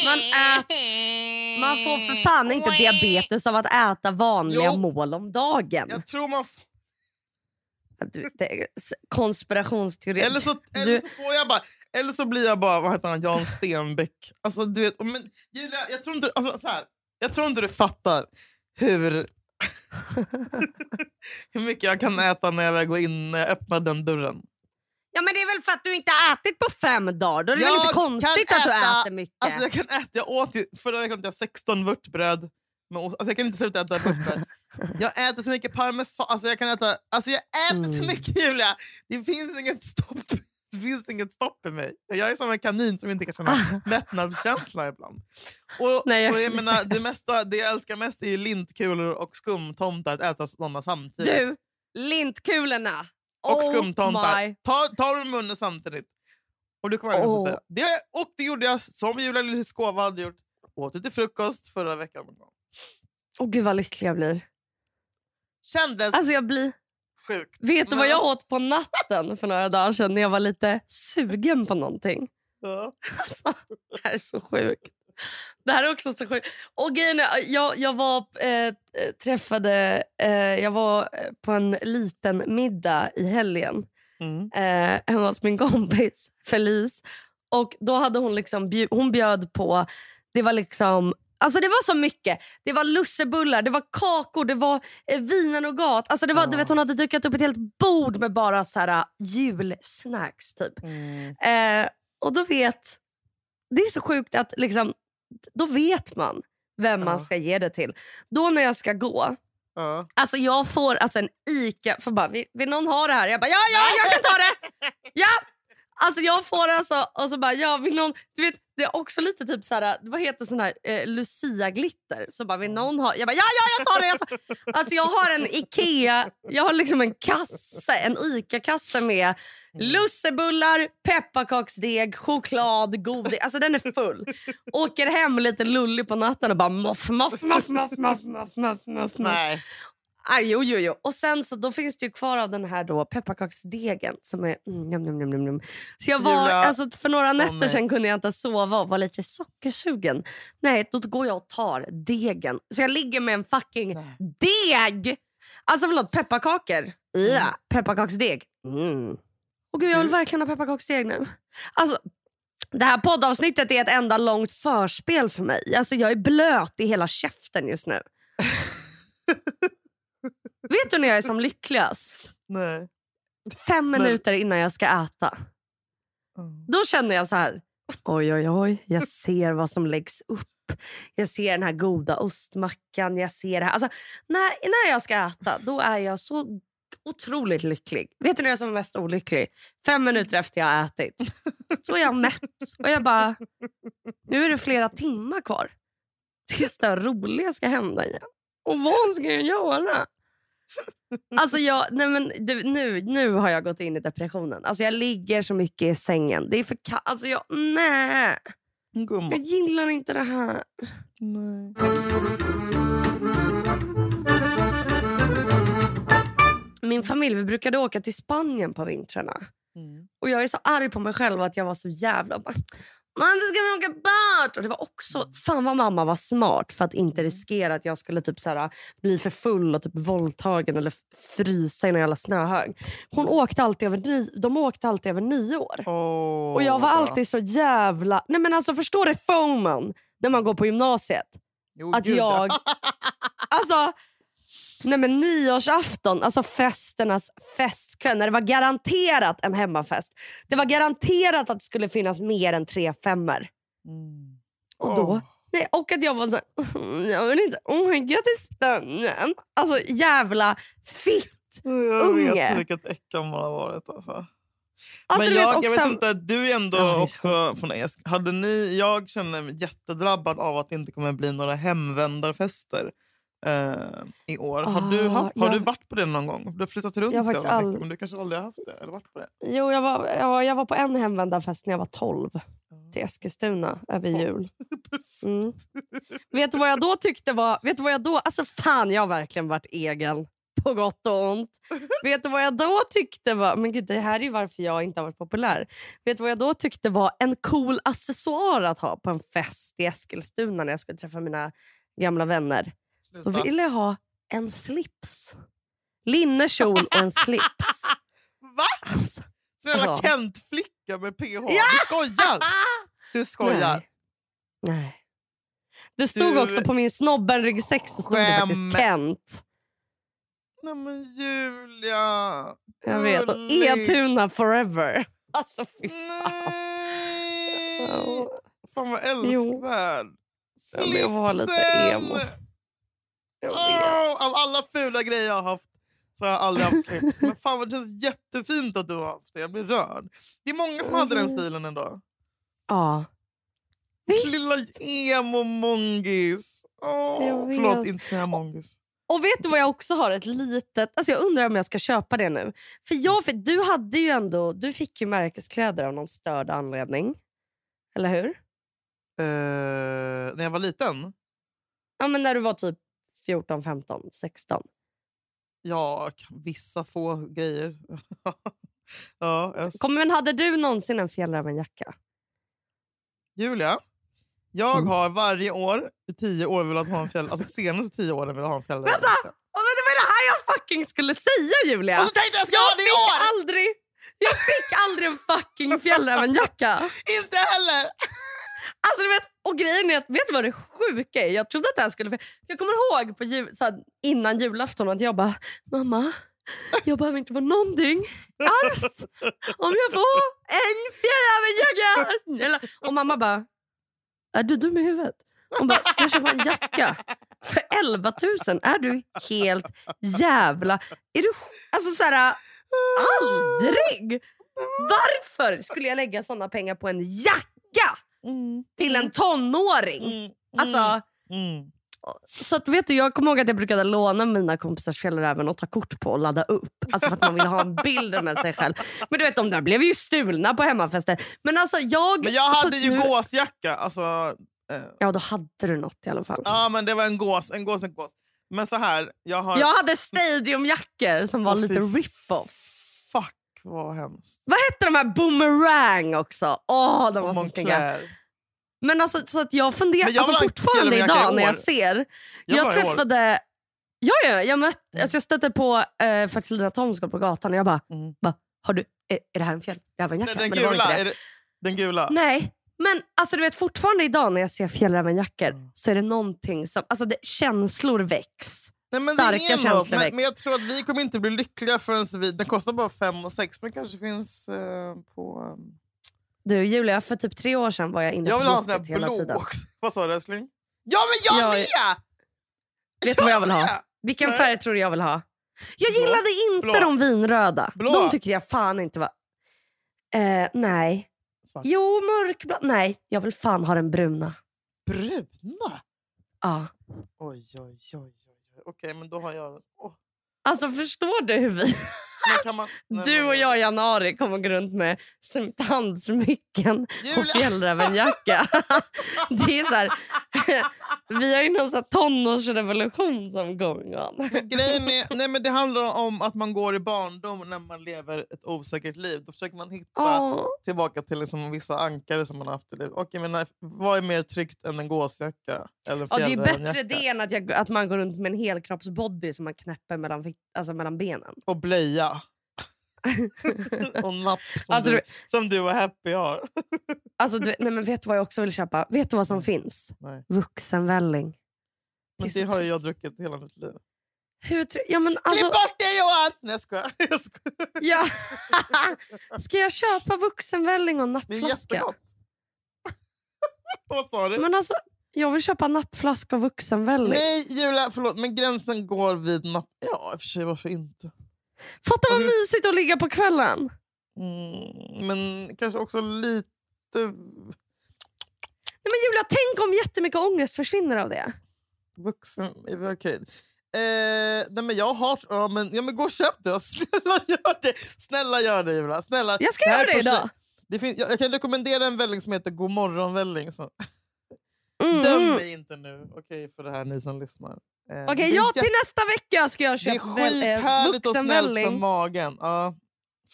man, äter, man får för fan inte diabetes av att äta vanliga Jo. mål om dagen. Jag tror man... f- Du, det är s- konspirationsteori. Eller så, eller så får jag bara... Eller så blir jag bara vad heter han, Jan Stenbeck. Alltså, du vet, men, Julia, jag tror inte, alltså, så här, jag tror inte du fattar hur, hur mycket jag kan äta när jag väl går in när jag öppnar den dörren. Ja men det är väl för att du inte har ätit på fem dagar. Då är det väl inte konstigt att du äter mycket. Alltså, jag kan äta, jag åt ju, förra veckan åt jag 16 vörtbröd. med. Alltså, jag kan inte sluta äta vörtbröd. Jag äter så mycket parmesan. Alltså, jag, kan äta, alltså, jag äter så Mm. mycket Julia. Det finns inget stopp. det finns inget stopp i mig. Jag är som en kanin som inte kan känna mättnadskänsla ibland. Och, Nej, jag- och jag menar, det, mesta, det jag älskar mest är ju lintkulor och skumtomtar, att äta sådana samtidigt. Du, lintkulorna. Och oh skumtomtar. Ta, ta dem i munnen samtidigt. Och du kommer oh. det, Och det gjorde jag som Julia Lyskova hade gjort. Åt det till frukost förra veckan. Åh gud vad lycklig jag blir. Kändes Alltså jag blir... sjukt. Vet du vad jag alltså- åt på natten för några dagar sedan när jag var lite sugen på någonting? Ja. Alltså, det här är så sjukt. Det här är också så sjukt. Och grejen är, jag, jag var eh, träffade, eh, jag var eh, på en liten middag i helgen Mm. eh, hemma hos min kompis Felice. Och då hade hon liksom bjud, hon bjöd på, det var liksom Alltså det var så mycket. Det var lussebullar, det var kakor, det var eh, vinougat. Alltså det var, du Ja. vet, hon hade dukat upp ett helt bord med bara så här, julsnacks. Typ. Mm. Eh, och då vet... Det är så sjukt att liksom, då vet man vem man ska ge det till. Då när jag ska gå, Ja. alltså jag får alltså en ICA, för bara, vill, vill någon ha det här? Jag bara, ja, ja, jag kan ta det! Ja! Alltså jag får alltså, och så bara, ja, vill någon, du vet, det är också lite typ så här, vad heter sån här eh, Lucia-glitter? Så bara, vill någon ha? Jag bara, ja, ja, jag tar det! Jag tar. Alltså jag har en Ikea, jag har liksom en kasse, en ICA-kasse med lussebullar, pepparkaksdeg, choklad, godis. Alltså den är full. Åker hem lite lullig på natten och bara moff, moff, moff, moff, moff, moff, moff, moff. Nej. Ah, jo, jo, jo. Och sen så då finns det ju kvar av den här då pepparkaksdegen som är mm, njam, njam, njam, njam. Så jag var, alltså, för några nätter nej. sedan kunde jag inte sova och var lite sockersugen. Nej, då går jag och tar degen. Så jag ligger med en fucking Nej. deg! Alltså förlåt, pepparkakor. Ja, pepparkaksdeg. Mm. Och gud, jag vill Du- verkligen ha pepparkaksdeg nu. Alltså, det här poddavsnittet är ett enda långt förspel för mig. Alltså, jag är blöt i hela käften just nu. Vet du när jag är som lyckligast? Nej. Fem minuter innan jag ska äta. Mm. Då känner jag så här. Oj, oj, oj. Jag ser vad som läggs upp. Jag ser den här goda ostmackan. Jag ser det här. Alltså, när, när jag ska äta, då är jag så otroligt lycklig. Vet du när jag är som mest olycklig? Fem minuter efter jag har ätit. Så är jag mätt. Och jag bara, nu är det flera timmar kvar. Tills det roliga ska hända igen. Och vad ska jag göra? Alltså jag, nej men, du, nu, nu har jag gått in i depressionen. Alltså jag ligger så mycket i sängen. Det är för ka- alltså jag, nej, jag gillar inte det här. Nej. Min familj vi brukade åka till Spanien på vintrarna. Mm. Och jag är så arg på mig själv att jag var så jävla... Man ska vi åka bort! Och det var också... Fan vad mamma var smart för att inte riskera att jag skulle typ så här, bli för full och typ våldtagen eller frysa i en jävla snöhög. Hon åkte alltid över ny, de åkte alltid över nyår. Åh, Och jag var alltid så jävla... Nej men alltså förstår du FOMOn när man går på gymnasiet? Jo, att gud, ja. jag- Alltså, nej men nyårsafton, alltså festernas festkväll, när det var garanterat en hemmafest. Det var garanterat att det skulle finnas mer än tre femmer. Mm. Och då, Åh. nej, och att jag var så här, jag vill inte åka till Spanien. Alltså jävla fitt. Jag Unge. vet vilket äckel man har varit. Alltså. Alltså, men du vet, jag, jag vet inte, du är ändå Ja, är också från Esk. Hade ni, jag känner mig jättedrabbad av att det inte kommer bli några hemvändarfester eh, i år. Har, du, Ah, haft, har jag- du varit på det någon gång? Du har flyttat runt Jag har faktiskt all- men du kanske aldrig har haft det? Eller varit på det? Jo, jag var, ja, jag var på en hemvändarfest när jag var 12 till Eskilstuna över jul. Mm. Vet du vad jag då tyckte var... Vet du vad jag då... Alltså fan, jag har verkligen varit egen. På gott och ont. Vet du vad jag då tyckte var... Men gud, det här är varför jag inte har varit populär. Vet du vad jag då tyckte var en cool accessoar att ha på en fest i Eskilstuna när jag skulle träffa mina gamla vänner? Då ville jag ha en slips. Linnekjol och en slips. Va? Alltså, Så jävla Ja. Kent-flicka med PH. Ja! Du skojar! Du skojar. Nej. Nej. Det stod Du- också på min snobben-ryggsäck så stod det faktiskt. Kent. Nej men Julia. Jag vet. Och. Etuna forever. Alltså fy fan. Nej. Fan vad älskvärd. Men jag var lite Slipsen! emo. Åh, av alla fula grejer jag har haft Så har jag aldrig haft slips. Men fan vad det känns jättefint att du har haft det. Jag blir rörd. Det är många som hade den Mm. stilen ändå. Ja. Visst. Lilla emo-mongis. Vet. förlåt, inte säga mongis. Och vet du vad jag också har? Ett litet... Alltså jag undrar om jag ska köpa det nu. För jag, för du hade ju ändå... Du fick ju märkeskläder av någon störd anledning. Eller hur? Eh, när jag var liten? Ja, men när du var typ 14, 15, 16. Ja, vissa få grejer. ja, jag Kom, men hade du någonsin en fjällrävenjacka? Julia, jag Mm. har varje år i tio år velat ha en fjäll... Alltså senaste tio åren velat ha en fjällräven. Vänta! Oh, men det var det här jag fucking skulle säga Julia! Och så tänkte jag, ska jag ha det i år? aldrig... Jag fick aldrig en fucking fjällrävenjacka. Inte heller! Alltså, du vet, och grejen är att, vet du vad det sjuka är? Jag trodde att det här skulle... För jag kommer ihåg på jul, så här, innan julafton att jag bara, mamma, jag behöver inte vara någonting alls om jag får en fjällrävenjacka. Eller- Och mamma bara, är du dum i huvudet? Hon bara, ska jag köpa en jacka för 11 000? Är du helt jävla... Är du... Alltså så här, aldrig! Varför skulle jag lägga såna pengar på en jacka Mm, till en tonåring? mm, Alltså, mm. så att, vet du, jag kommer ihåg att jag brukade låna mina kompisars fjällräven och ta kort på och ladda upp. Alltså för att man ville ha en bild med sig själv. Men du vet, de där blev ju stulna på hemmafester. Men alltså jag... Men jag hade ju nu- gåsjacka. Alltså, eh, Ja, då hade du något i alla fall. ja, men det var en gås, en gås, en gås. Men så här, jag har... Jag hade stadiumjackor som var Åh, lite rip-off. Vad hemskt. Vad hette de här boomerang också? Åh, de var så snygga. Men alltså, så att jag funderar, jag alltså fortfarande idag när jag ser. Jag Jag, träffade... Ja, ja, jag, mött, Mm. alltså jag stötte på eh, faktiskt Lina Thomsgård på gatan och jag bara, Mm. bara har du, är, är det här en fjällrävenjacka? Den, det gula? det. Det, den gula? Nej, men alltså du vet fortfarande idag när jag ser fjällrävenjackor Mm. så är det någonting som, alltså det, känslor väcks. Nej, men Starka känslor men, men jag tror att vi kommer inte bli lyckliga förrän vi... Den kostar bara 5 och 6 men kanske finns eh, på... Um... Du Julia, för typ tre år sedan var jag inne Jag på vill ha en sån här blå också. Vad sa du älskling? Ja men jag Jag- med! Vet du vad jag vill ha? Vilken Nej. färg tror du jag vill ha? Jag Blå. gillade inte Blå. de vinröda. Blå. De tyckte jag fan inte var... Eh, nej. Svart. Jo, mörkblå. Nej, jag vill fan ha den bruna. Bruna? Ja. Oj, oj. oj, oj. Okej, men då har jag... Oh. Alltså förstår du hur vi, man... Nej, du och jag i januari kommer gå runt med sm- tandsmycken och fjällrävenjacka? Det är så här, vi har ju någon så här tonårsrevolution som går. Grejen är, nej, men det handlar om att man går i barndom när man lever ett osäkert liv. Då försöker man hitta Åh. tillbaka till liksom vissa ankare som man har haft i livet. Okej, men vad är mer tryggt än en gåsjacka? Eller Ja, det är bättre det än att, jag, att man går runt med en helkroppsbody som man knäpper mellan, alltså mellan benen. Och blöja. och napp som, Alltså, du, du- som du och Happy har. Alltså, du, nej, men vet du vad jag också vill köpa? Vet du vad som finns? Nej. Vuxenvälling. Men Det det har ju jag druckit hela mitt liv. Hur, ja, men alltså, Klipp bort det Johan! Nej jag skojar. Jag skojar. ja. Ska jag köpa vuxenvälling och Det är nappflaska? jättegott. Vad sa du? Men alltså, jag vill köpa nappflaska och vuxenvälling. Nej Julia, förlåt. Men gränsen går vid napp... Ja, i och för sig varför inte? Fatta vad Hur- mysigt att ligga på kvällen. Mm, men kanske också lite... Nej, men Julia, tänk om jättemycket ångest försvinner av det. Vuxen... Okej. Eh, nej men jag har... Ja men, ja, men gå och köp det. Snälla gör det! Snälla gör det Julia. Snälla. Jag ska göra det idag. Det finns, jag, jag kan rekommendera en välling som heter God morgon-välling. Så, Mm. Döm mig inte nu okej för det här ni som lyssnar. Eh, Okej, är ja, till nästa vecka ska jag Det är köpa eh, skithärligt och snällt vuxenvälling. magen. Ja,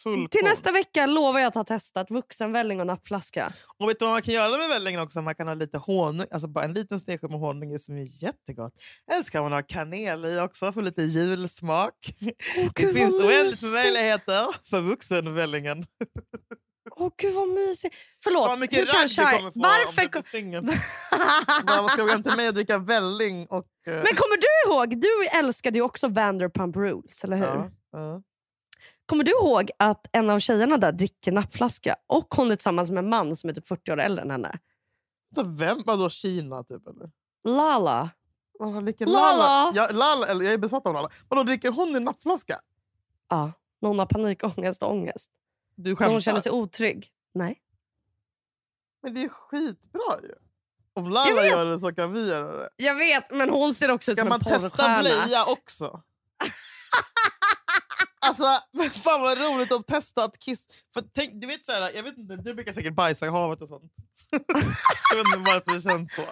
full Till koll. nästa vecka lovar jag att ha testat vuxenvälling och nappflaska. Och vet du vad man kan göra med vällingen också? Man kan ha lite honung, alltså bara en liten snedsked med honung i som är jättegott. Eller så kan man ha kanel i också för lite julsmak. Åh, Det finns oändligt med möjligheter för vuxenvällingen. Åh gud vad mysigt. Förlåt, Vad mycket ragg du kommer få Varför om du singel. Vad ska vi hem till mig och dricka välling? Och, eh, Men kommer du ihåg, du älskade ju också Vanderpump Rules, eller hur? ja, ja. Kommer du ihåg att en av tjejerna där dricker nappflaska och hon är tillsammans med en man som är typ 40 år äldre än henne? Vem? Vadå Kina typ? Eller? Lala. Lala. Lala? Ja, Lala eller, jag är besatt av Lala. Vadå, dricker hon en nappflaska? Ja. När hon har panikångest och ångest. Du När skämtar? hon känner sig otrygg. Nej. Men det är skitbra ju. Om vet. gör det så kan vi göra det. Jag vet, men hon ser också ut Ska som man en testa porrstjärna. blöja också? alltså, men fan vad roligt att testa att kiss... För tänk, du vet så här, jag vet inte, du brukar säkert bajsa i havet och sånt. jag vet inte varför det känns så.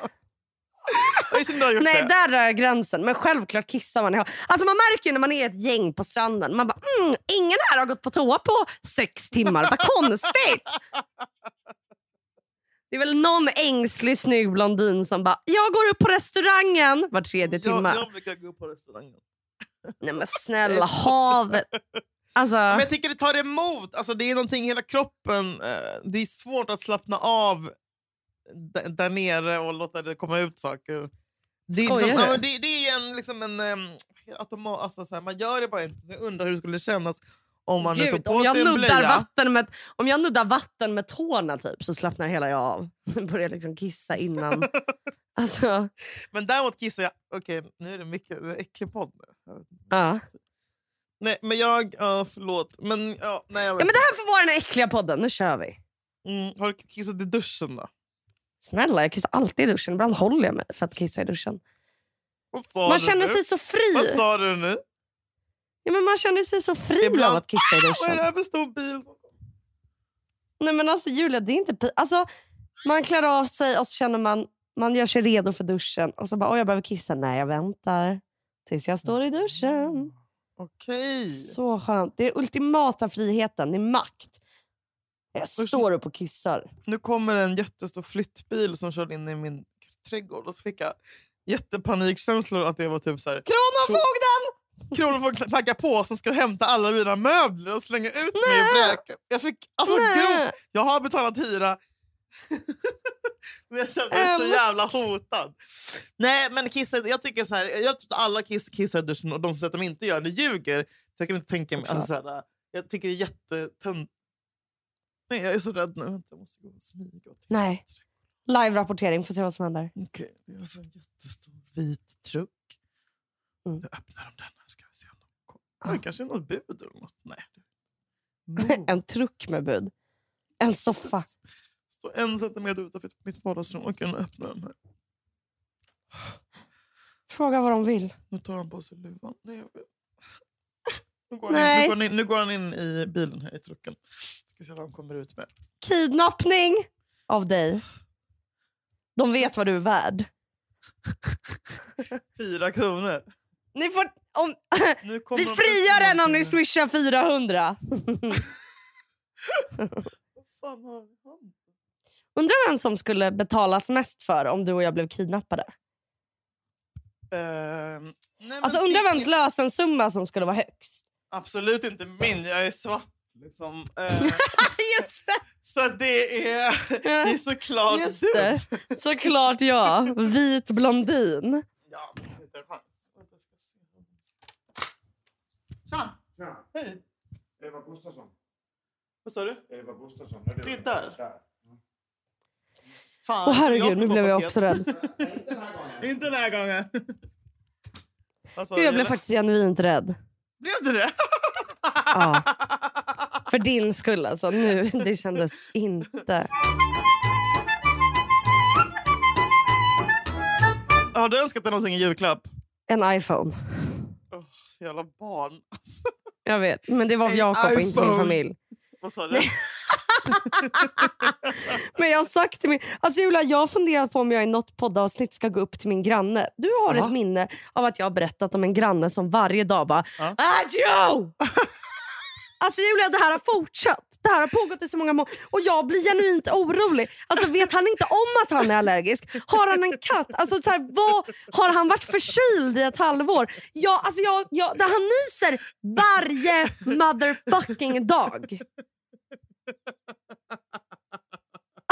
Nej, det. där rör jag gränsen. Men självklart kissar man i. Alltså man märker ju när man är ett gäng på stranden. Man bara, mm, ingen här har gått på toa på sex timmar. Vad konstigt! Det är väl någon ängslig snygg blondin som bara, jag går upp på restaurangen var tredje timme. jag, jag brukar gå på restaurangen. Nej men snälla, havet. Alltså, Men jag tycker det tar emot. Alltså, det är någonting hela kroppen. eh, Det är svårt att slappna av där nere och låta det komma ut saker. Det är, liksom, ja, det, det är en, liksom en um, automat, alltså, så här, man gör det bara inte. Jag undrar hur det skulle kännas om man nu Gud, tog på om, jag sig en nuddar blöja. vatten med, om jag nuddar vatten med tårna typ, så slappnar hela jag av. Börjar liksom kissa innan. alltså, Men däremot kissar jag... Okej, nu är det mycket det är äcklig podd. ja. Nej, men jag... Ja, förlåt. Men, ja, nej, jag ja, men det här får vara den äckliga podden. Nu kör vi. mm, Har du kissat i duschen då? Snälla, jag kissar alltid i duschen. Ibland håller jag mig för att kissa i duschen. Man känner nu? sig så fri. Vad sa du nu? Ja, men man känner sig så fri Ibland- av att kissa i Vad är det duschen. här för stor bil? Nej men alltså Julia, det är inte pi- alltså, Man klär av sig och så känner man man gör sig redo för duschen. Och så bara, oj jag behöver kissa. Nej, jag väntar tills jag står i duschen. Okej. Så skönt. Det är ultimata friheten. Det är makt. Jag står upp och kissar. Nu kommer en jättestor flyttbil som körde in i min trädgård. Och så fick jag jättepanikkänslor att det var typ så här. Kronofogden! Kronofogden knackar på som ska hämta alla mina möbler och slänga ut mig i vräken. Jag fick alltså Nej. grov, Jag har betalat hyra. men jag känner mig så jävla hotad. Nej men kissa, jag tycker så här, jag tycker att alla kiss, kissar i duschen och de som säger att de inte gör det ljuger. Jag kan inte tänka mig, alltså, så här, jag tycker det är jättetönt. Nej jag är så rädd nu. Jag måste gå och smyga. åt- Nej. Live-rapportering, får se vad som händer. Okej, det är alltså en jättestor vit truck. Mm. Nu öppnar de den. här, Ska vi se om de kommer. Ah. Det kanske är något bud eller något. Nej. det-. En truck med bud. En soffa. Står en centimeter utanför mitt vardagsrum och kan öppna den här. Fråga vad de vill. Nu tar han på sig luvan. Nej, jag vet. Nu går, han Nej. in, nu, går in, nu går han in i bilen här i trucken. Ska se vad han kommer ut med. Kidnappning av dig. De vet vad du är värd. Fyra kronor. Ni får, om, vi friar den om ni swishar 400. Vad fan har han? Undrar vem som skulle betalas mest för om du och jag blev kidnappade. Ehm, nej, Alltså undrar vems lösensumma som skulle vara högst. Absolut inte min, jag är svart. Liksom. Eh, Just det! så det är, det är såklart Just du. det. Såklart jag. Vit blondin. Ja, inte en chans. Tja! Ja, Hej! Eva Gustafsson. Vad sa du? Eva Gustafsson. är Det är där. där. Fan, Åh herregud, nu blev jag också rädd. Inte den här gången. Inte den här gången. Gud, jag blev faktiskt genuint rädd. Blev du det? Ja. För din skull alltså. Nu, det kändes inte... Har du önskat dig någonting i julklapp? En iPhone. Oh, så jävla barn. Alltså, Jag vet, men det var En Jakob och inte min familj. vad sa du? Men jag har sagt till min... Alltså Julia, jag har funderat på om jag i något poddavsnitt ska gå upp till min granne. Du har Ja. ett minne av att jag har berättat om en granne som varje dag bara Ja. Adjo! Alltså Julia, det här har fortsatt. Det här har pågått i så många månader. Och jag blir genuint orolig. Alltså vet han inte om att han är allergisk? Har han en katt? Alltså, så här, vad, har han varit förkyld i ett halvår? Ja, alltså, jag, jag, han nyser varje motherfucking dag.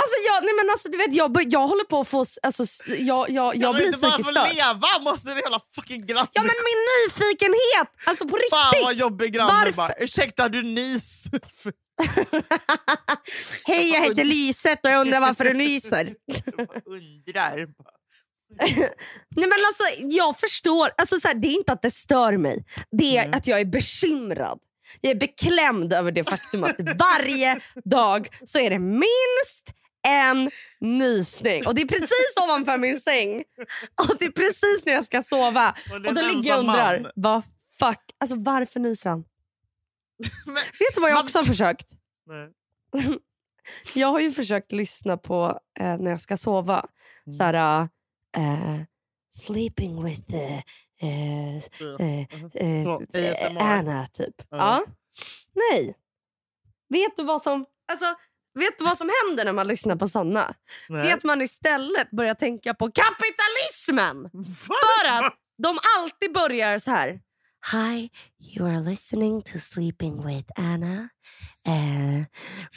Alltså jag, nej men alltså, du vet, jag, jag håller på att få... Alltså, s- jag, jag, Kan jag du blir inte bara få psykiskt störd. leva? Måste det hela fucking grannen Ja men min nyfikenhet! Alltså på Fan riktigt! vad jobbig granne Varför? bara. Ursäkta, du nys. Hej jag heter Lyset och jag undrar varför du nyser. Undrar. Nej men alltså jag förstår, alltså, så här, det är inte att det stör mig. Det är Mm. att jag är bekymrad. Jag är beklämd över det faktum att varje dag så är det minst en nysning. Och det är precis ovanför min säng. Och det är precis när jag ska sova. Och Och då ligger jag och undrar, vad fuck, alltså varför nyser han? Men- Vet du vad jag Man- också har försökt? Nej. Jag har ju försökt lyssna på eh, när jag ska sova. Mm. Såhär, eh, sleeping with eh, eh, eh, eh, ASMR. Anna typ. Ja. Ja. Nej. Vet du vad som... Alltså, vet du vad som händer när man lyssnar på såna? Det är Nej. att man istället börjar tänka på kapitalismen. För att de alltid börjar så här. Hi, you are listening to Sleeping with Anna. Uh,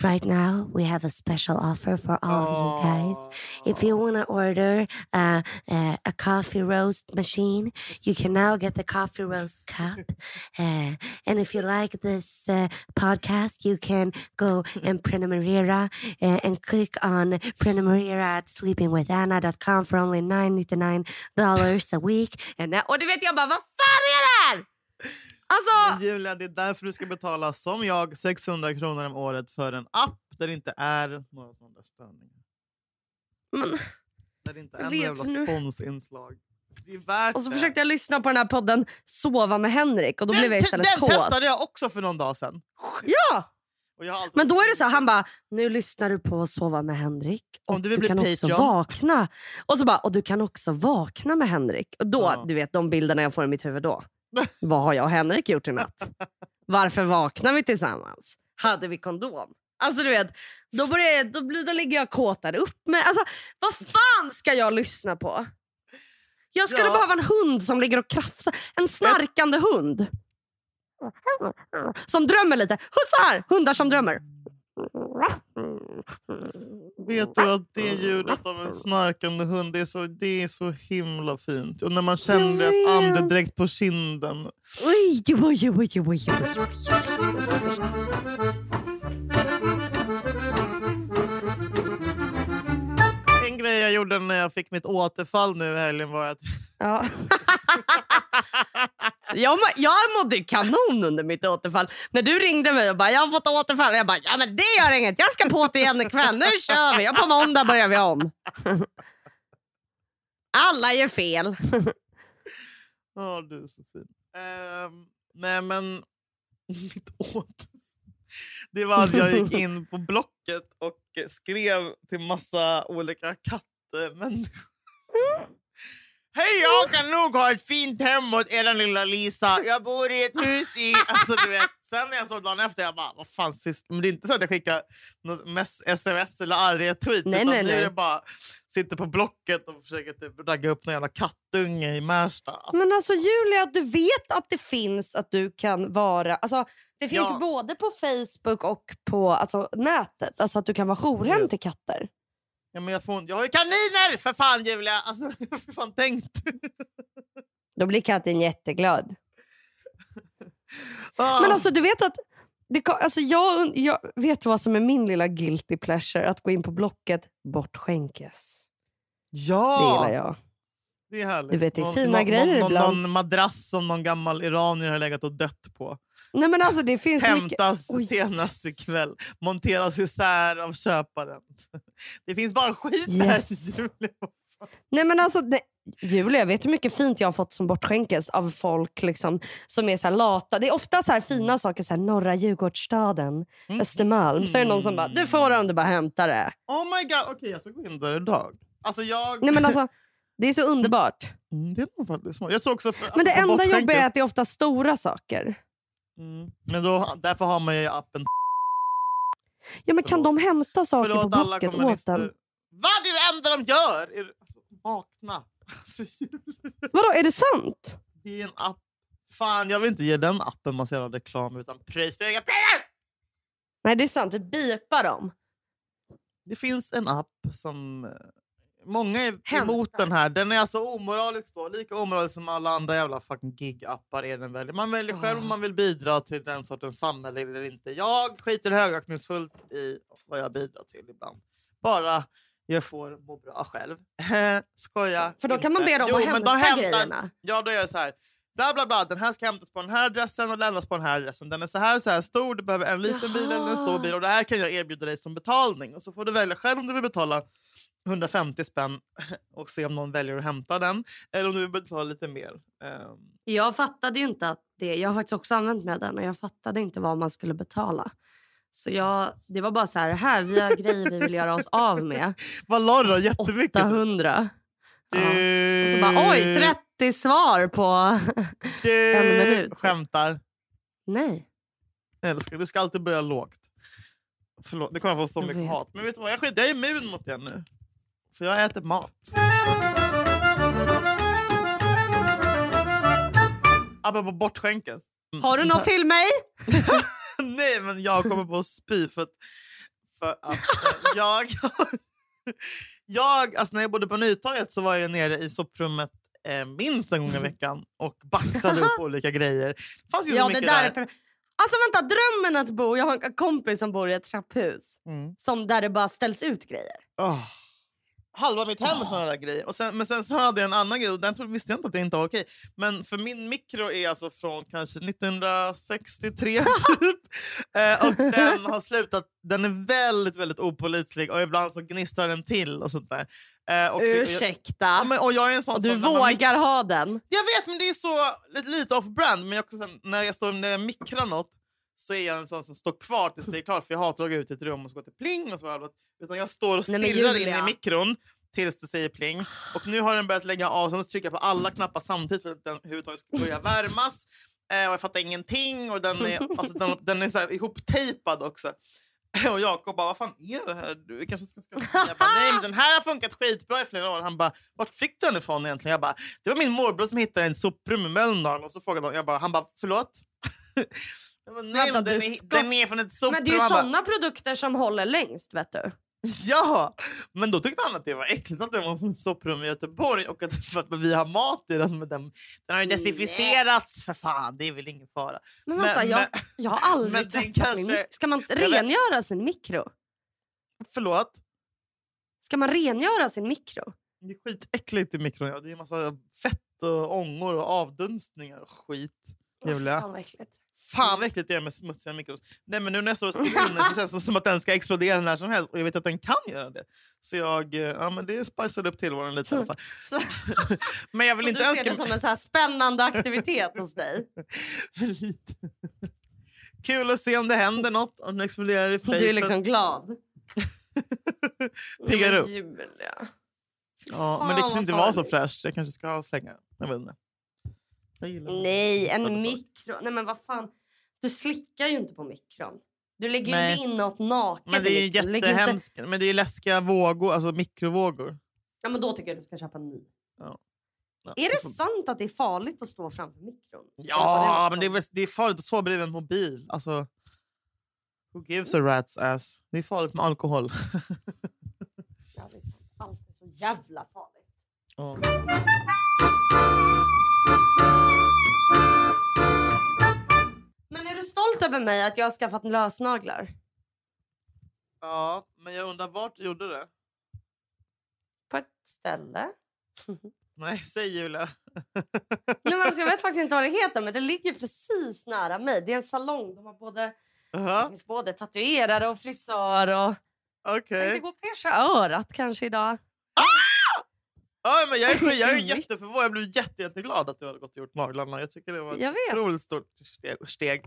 right now we have a special offer for all of you guys. If you want to order uh, uh, a coffee roast machine, you can now get the coffee roast cup. Uh, and if you like this uh, podcast, you can go and prenumerera uh, and click on prenumerera at sleepingwithanna.com for only $9.99 a week. And that, och du vet jag bara, vad fan är det här? Alltså, Men Julia, det är därför du ska betala som jag 600 kronor om året för en app där det inte är några sådana störningar. men, Där det inte är några jävla nu- sponsinslag. Det är värt och så det. försökte jag lyssna på den här podden Sova med Henrik och då den, blev jag istället den kåt. testade jag också för någon dag sedan. Ja! Har alltid Men då är det så här, han bara, nu lyssnar du på Sova med Henrik och Om du du, kan också Patreon." vakna. Och så bara, och du kan också vakna med Henrik. Och då, Ja. du vet de bilderna jag får i mitt huvud då. Vad har jag och Henrik gjort i natt? Varför vaknar vi tillsammans? Hade vi kondom? Alltså du vet, då, börjar jag, då, då ligger jag kåtare upp med. Alltså vad fan ska jag lyssna på? Jag skulle Ja. behöva en hund som ligger och krafsar. En snarkande hund. Som drömmer lite. Så här, hundar som drömmer. Vet du att det ljudet av en snarkande hund det är, så, det är så himla fint. Och när man känner deras andedräkt på kinden. Oj, oj, oj, oj, oj, oj. En grej jag gjorde när jag fick mitt återfall nu i helgen var att Ja. jag, må- jag mådde kanon under mitt återfall. När du ringde mig och bara “jag har fått återfall”, jag bara “ja men det gör inget, jag ska på det igen ikväll, nu kör vi, ja, på måndag börjar vi om”. Alla gör fel. Ja, du är så fin. Ehm, nej, men mitt åt... Det var att jag gick in på Blocket och skrev till massa olika kattmänniskor. Hej, jag kan nog ha ett fint hem åt er lilla Lisa. Jag bor i ett hus i... Alltså, du vet. Sen när jag såg dagen efter, jag bara, vad fan sist? Men det är inte så att jag skickar något sms eller arga tweets. Nej, utan nej, nu är det bara sitter på Blocket och försöker typ ragga upp någon jävla kattunge i Märsta. Alltså, Men alltså Julia, du vet att det finns att du kan vara... Alltså, det finns Ja. både på Facebook och på alltså, nätet. Alltså att du kan vara jourhem till katter. Ja, men jag, får, jag har ju kaniner för fan Julia! Alltså, hur fan tänkt? Då blir katten jätteglad. Ah. Men alltså du vet att det, alltså, jag, jag vet vad som är min lilla guilty pleasure. Att gå in på Blocket, bortskänkes. Det gillar ja, jag. det är härligt. Du vet, det är fina någon, grejer någon, ibland. Någon madrass som någon gammal iranier har legat och dött på. Nej men alltså det finns mycket... Hämtas Oj, senast ikväll. Monteras isär av köparen. Det finns bara skit Yes. Julia. Nej men alltså, nej, Julia, vet du hur mycket fint jag har fått som bortskänkes av folk liksom, som är så här lata? Det är ofta så här fina saker, så här, norra Djurgårdsstaden, Mm. Östermalm. Så är det någon som bara, du får det om du bara hämtar det. Oh my god, okej jag ska gå in där idag. Alltså jag... Nej men alltså, det är så underbart. Mm, det är nog faktiskt smart. Jag också för, Men det enda jobbiga är att det är ofta stora saker. Mm. Men då, därför har man ju appen Ja men kan Förlåt. de hämta saker Förlåt på alla Blocket åt kommunister. en? Vad det är det enda de gör? Är, alltså, vakna. Alltså, Vadå, är det sant? det är en app. Fan, jag vill inte ge den appen massa jävla reklam utan pris för pengar. Nej det är sant, du bipar dem. Det finns en app som... eh, Många är Hämta. emot den här. Den är alltså omoralisk då. Lika omoralisk som alla andra jävla fucking gig-appar är den väl. Man väljer själv om man vill bidra till den sortens samhälle eller inte. Jag skiter högaktningsfullt i vad jag bidrar till ibland. Bara jag får må bra själv. Skoja. För då kan man be dem Jo, att hämta hämtar- grejerna. Ja, då är jag så här. bla bla bla, den här ska hämtas på den här adressen och lämnas på den här adressen. Den är så här så här stor, du behöver en liten bil eller en stor Jaha. bil och det här kan jag erbjuda dig som betalning. Och så får du välja själv om du vill betala 150 spänn och se om någon väljer att hämta den eller om du vill betala lite mer. Ehm, Jag fattade inte att det... Jag har faktiskt också använt mig av den och jag fattade inte vad man skulle betala. Så jag, det var bara så här, här vi har grejer vi vill göra oss av med. vad la du då? Jättemycket? 800. Ja. Och så bara oj, 30 svar på... du en minut. skämtar. Nej. Älskar, du ska alltid börja lågt. Förlåt, det kommer få så Jag mycket hat. Men vet du vad, jag, jag är immun mot det nu. För jag äter mat. Apropå bortskänkes. Mm, Har du något till mig? Nej, men jag kommer på att spy för att, för att eh, jag... jag alltså när jag bodde på Nytorget så var jag nere i soprummet eh, minst en gång i veckan och baxade upp olika grejer. Det fanns ju så Ja, det mycket där där. Alltså vänta, drömmen att bo... Jag har en kompis som bor i ett trapphus Mm. som där det bara ställs ut grejer. Oh. Halva mitt hem är såna där grejer. Och sen, men sen så hade jag en annan grej och den trodde, visste jag inte att det inte var okej. Men för min mikro är alltså från kanske 1963 typ. Eh, och den har slutat, den är väldigt väldigt opålitlig och ibland så gnistrar den till och sånt där. Eh, och så- och jag, Ursäkta. ja, men, och jag är en sån och du man mik- vågar ha den. Jag vet men det är så lite, off-brand. Men jag när jag står när jag mikrar något så är jag en sån som står kvar tills det är klart. För jag hatar att gå ut i ett rum och så gå till pling och så. här. Utan jag står och Nej, stirrar in Julia. i mikron tills det säger pling. Och nu har den börjat lägga av, så jag måste trycka på alla knappar samtidigt för att den överhuvudtaget ska börja värmas. Eh, och jag fattar ingenting och den är, alltså, den, den är så här ihoptejpad också. Och Jakob bara, vad fan är det här? Du kanske ska skaffa Jag bara, nej men den här har funkat skitbra i flera år. Han bara, vart fick du den ifrån egentligen? Jag bara, det var min morbror som hittade en soprum i Mölndal. Och så frågade han, jag bara, han bara, förlåt? Jag bara, nej men den är, den är från ett soprum. Men det är ju såna produkter som håller längst vet du. Ja, men då tyckte han att det var äckligt att det var från ett soprum i Göteborg och att, för att vi har mat i den. Men den, den har ju desinficerats för fan, det är väl ingen fara. Men Men- vänta, jag, men- jag har aldrig men den tvättat min kanske- mikro. Ska man vet- rengöra sin mikro? Förlåt? Ska man rengöra sin mikro? Det är skitäckligt i mikron. Ja. Det är en massa fett och ångor och avdunstningar och skit. Julia. Fan vad äckligt. Fan vad äckligt det är med smutsiga mikros. Nej, men nu när jag står och in så känns det som att den ska explodera när som helst. Och jag vet att den kan göra det. Så jag, eh, ja men det spicar upp tillvaron lite i alla fall. Så, Men jag vill så inte du ser önska det som en så här spännande aktivitet hos dig? lite. Kul att se om det händer något. Om den exploderar i facet. Du är liksom glad. Piggar upp. Julia. Ja, men det kanske inte var så fräscht. Jag kanske ska slänga den. Jag vet inte. Nej, en mikro. Nej men vad fan. Du slickar ju inte på mikron. Du lägger ju Nej. inte in något naket Men det är ju lägger inte- jättehemskt. Men det är läskiga vågor, alltså mikrovågor. Ja, men då tycker jag du ska köpa en ny. Ja. Ja, Är det sant att det är farligt att stå framför mikron? Ja, men det är, det är farligt att sova bredvid en mobil. Alltså, who gives a rat's ass? Det är farligt med alkohol. Ja, det är sant. Allt är så jävla farligt. Ja. Men är du stolt över mig att jag har skaffat lösnaglar? ja, men jag undrar vart du gjorde det? På ett ställe? Nej, säg Julia. Nej, men alltså, jag vet faktiskt inte vad det heter, men det ligger precis nära mig. Det är en salong. De har både, det Jaha, finns både tatuerare och frisör. Och... Jag okej. tänkte gå och perscha örat kanske idag. Ja, men jag är, jag är jätteförvånad. Jag blev jätte, jätteglad att du hade gått och gjort naglarna. Jag tycker det var ett Jag otroligt stort steg.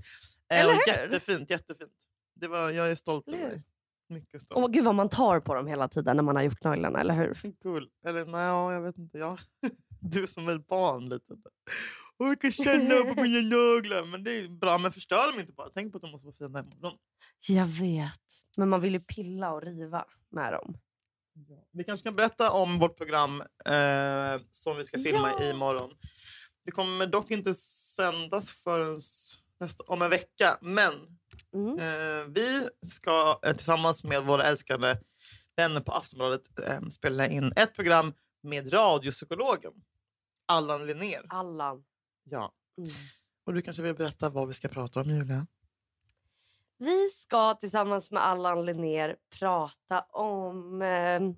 Eh, Eller hur? Jättefint, jättefint. Det var, jag är stolt över dig. Mycket stolt. Åh gud vad man tar på dem hela tiden när man har gjort naglarna, eller hur? Cool. Eller nej, ja, jag vet inte. Ja. Du som ett barn lite. Och jag kan känna på mina naglar. Men det är bra. Men förstör dem inte bara. Tänk på att de måste vara fina imorgon. Jag vet. Men man vill ju pilla och riva med dem. Vi kanske kan berätta om vårt program eh, som vi ska filma Ja. imorgon. Det kommer dock inte sändas förrän nästa, om en vecka. Men Mm. eh, vi ska eh, tillsammans med våra älskade vänner på Aftonbladet eh, spela in ett program med radiopsykologen Allan Linnér. Allan. Ja. Mm. Och du kanske vill berätta vad vi ska prata om, Julia? Vi ska tillsammans med Allan Linnér prata om... Eh,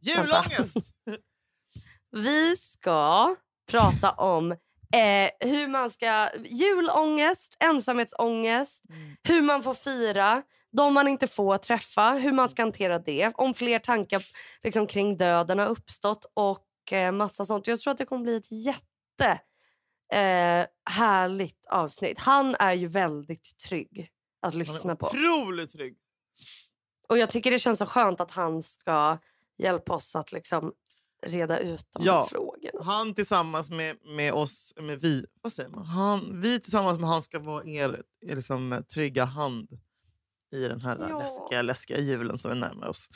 Julångest! vi ska prata om eh, hur man ska... Julångest, ensamhetsångest, hur man får fira, de man inte får träffa, hur man ska hantera det. Om fler tankar liksom, kring döden har uppstått och eh, massa sånt. Jag tror att det kommer bli ett jätte eh, härligt avsnitt. Han är ju väldigt trygg att Han lyssna på. otroligt trygg. Och jag tycker det känns så skönt att han ska hjälpa oss att liksom reda ut de Ja. här frågorna. Han tillsammans med, med oss, med vi, vad säger man? Han, vi tillsammans med han ska vara er, er liksom, trygga hand i den här Ja. läskiga, läskiga julen som vi närmar oss.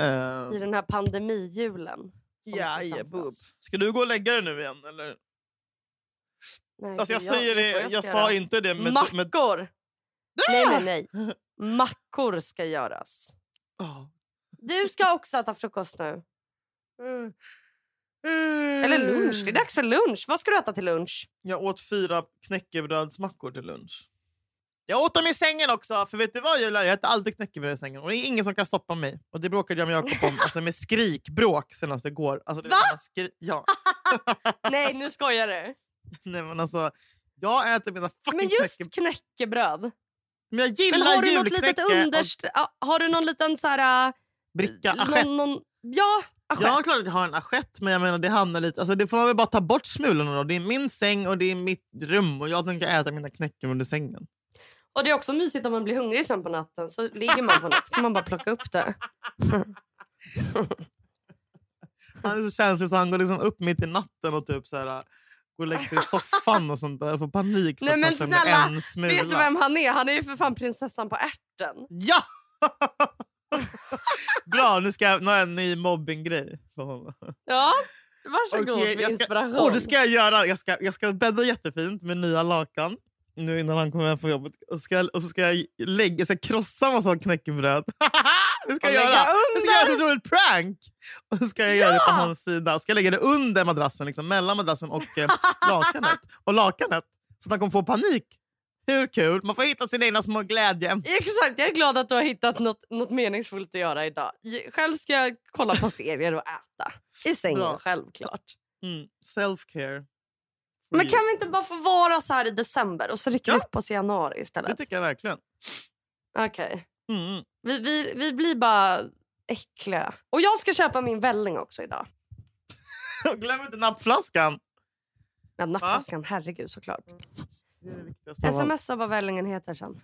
Uh, I den här pandemijulen. ja, boob. oss. Ska du gå och lägga dig nu igen? Eller? Nej, Alltså, jag gud, säger det, jag, ska sa inte det med... med Mackor! Nej, nej, nej. Mackor ska göras. Oh. Du ska också äta frukost nu. Eller lunch. Det är dags för lunch. Vad ska du äta till lunch? Jag åt fyra knäckebrödsmackor till lunch. Jag åt dem i sängen också, för vet du vad Julia? Jag äter alltid knäckebröd i sängen och det är ingen som kan stoppa mig. Och det bråkade jag med Jakob om, alltså med skrikbråk senast igår. Alltså, det Va? skri- ja. Nej, nu skojar du. Nej, men alltså, jag äter mina fucking Men just knäckebröd. knäckebröd. Men jag gillar Men har du något litet och underst... ja, Har du någon liten så här... äh, bricka någon, någon, ja, assiett. Ja, klart att jag har en assiett, men jag menar det hamnar lite... Alltså, det får man väl bara ta bort smulorna då. Det är min säng och det är mitt rum och jag tänker äta mina knäckebröd under sängen. Och det är också mysigt om man blir hungrig sen på natten. Så ligger man på natt kan man bara plocka upp det. Han är så känslig så han går liksom upp mitt i natten och typ så här, går och lägger sig i soffan och sånt där. Får panik för Nej, att men ta med snälla, en smula. Vet du vem han är? Han är ju för fan prinsessan på ärten. Ja! Bra, nu, ska jag, nu har jag en ny mobbinggrej för honom. Ja, varsågod Okej, för jag ska, inspiration. åh, det ska jag göra. Jag ska, jag ska bädda jättefint med nya lakan nu innan han kommer hem från jobbet. Och, ska, och så ska jag lägga, jag ska krossa massa knäckebröd. det ska jag göra. Jag ska göra ett roligt prank. Och så ska jag göra det på hans sida. Och ska jag lägga det under madrassen, liksom, mellan madrassen och eh, lakanet. Och lakanet. Så att han kommer få panik. Hur kul? Man får hitta sina egna små glädjeämnen. Exakt, jag är glad att du har hittat något, något meningsfullt att göra idag. Själv ska jag kolla på serier och äta. I sängen, Bra. självklart. Mm. Self-care. Men kan vi inte bara få vara så här i december och så rycker Ja. upp oss i januari Det istället? tycker jag verkligen. Okej. Mm. Vi, vi, vi blir bara äckliga. Och jag ska köpa min välling också idag. Glöm inte nappflaskan. Ja, nappflaskan, herregud såklart. Det är det viktigaste. Smsa vad vällingen heter sen.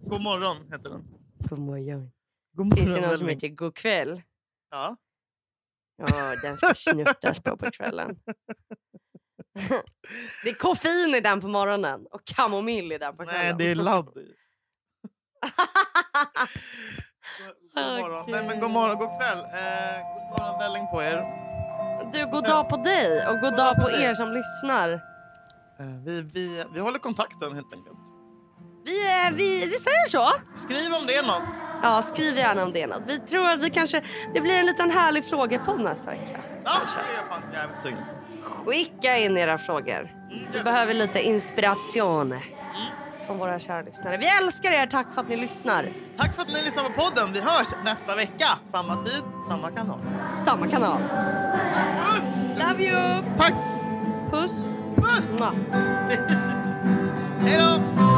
God morgon heter den. God morgon. God Finns det någon som heter god kväll? Ja. Ja, den ska snuttas på på kvällen. Det är koffein i den på morgonen och kamomill i den på kvällen. Nej, det är ladd. God morgon. Nej, men god morgon, god kväll. Eh, god morgon välling på er. Du, god dag på dig och god dag på er som lyssnar. Eh, vi, vi, vi håller kontakten helt enkelt. Vi, eh, vi, vi säger så. Skriv om det är något. Ja, skriv gärna om det är något. Vi tror att vi kanske... Det blir en liten härlig frågepodd nästa vecka. Ja, det är jag fan jävligt sugen. Skicka in era frågor. Vi behöver lite inspiration från våra kära lyssnare. Vi älskar er. Tack för att ni lyssnar. Tack för att ni lyssnar på podden. Vi hörs nästa vecka. Samma tid, samma kanal. Samma kanal. Puss! Love you! Tack! Puss. Puss! Hej då!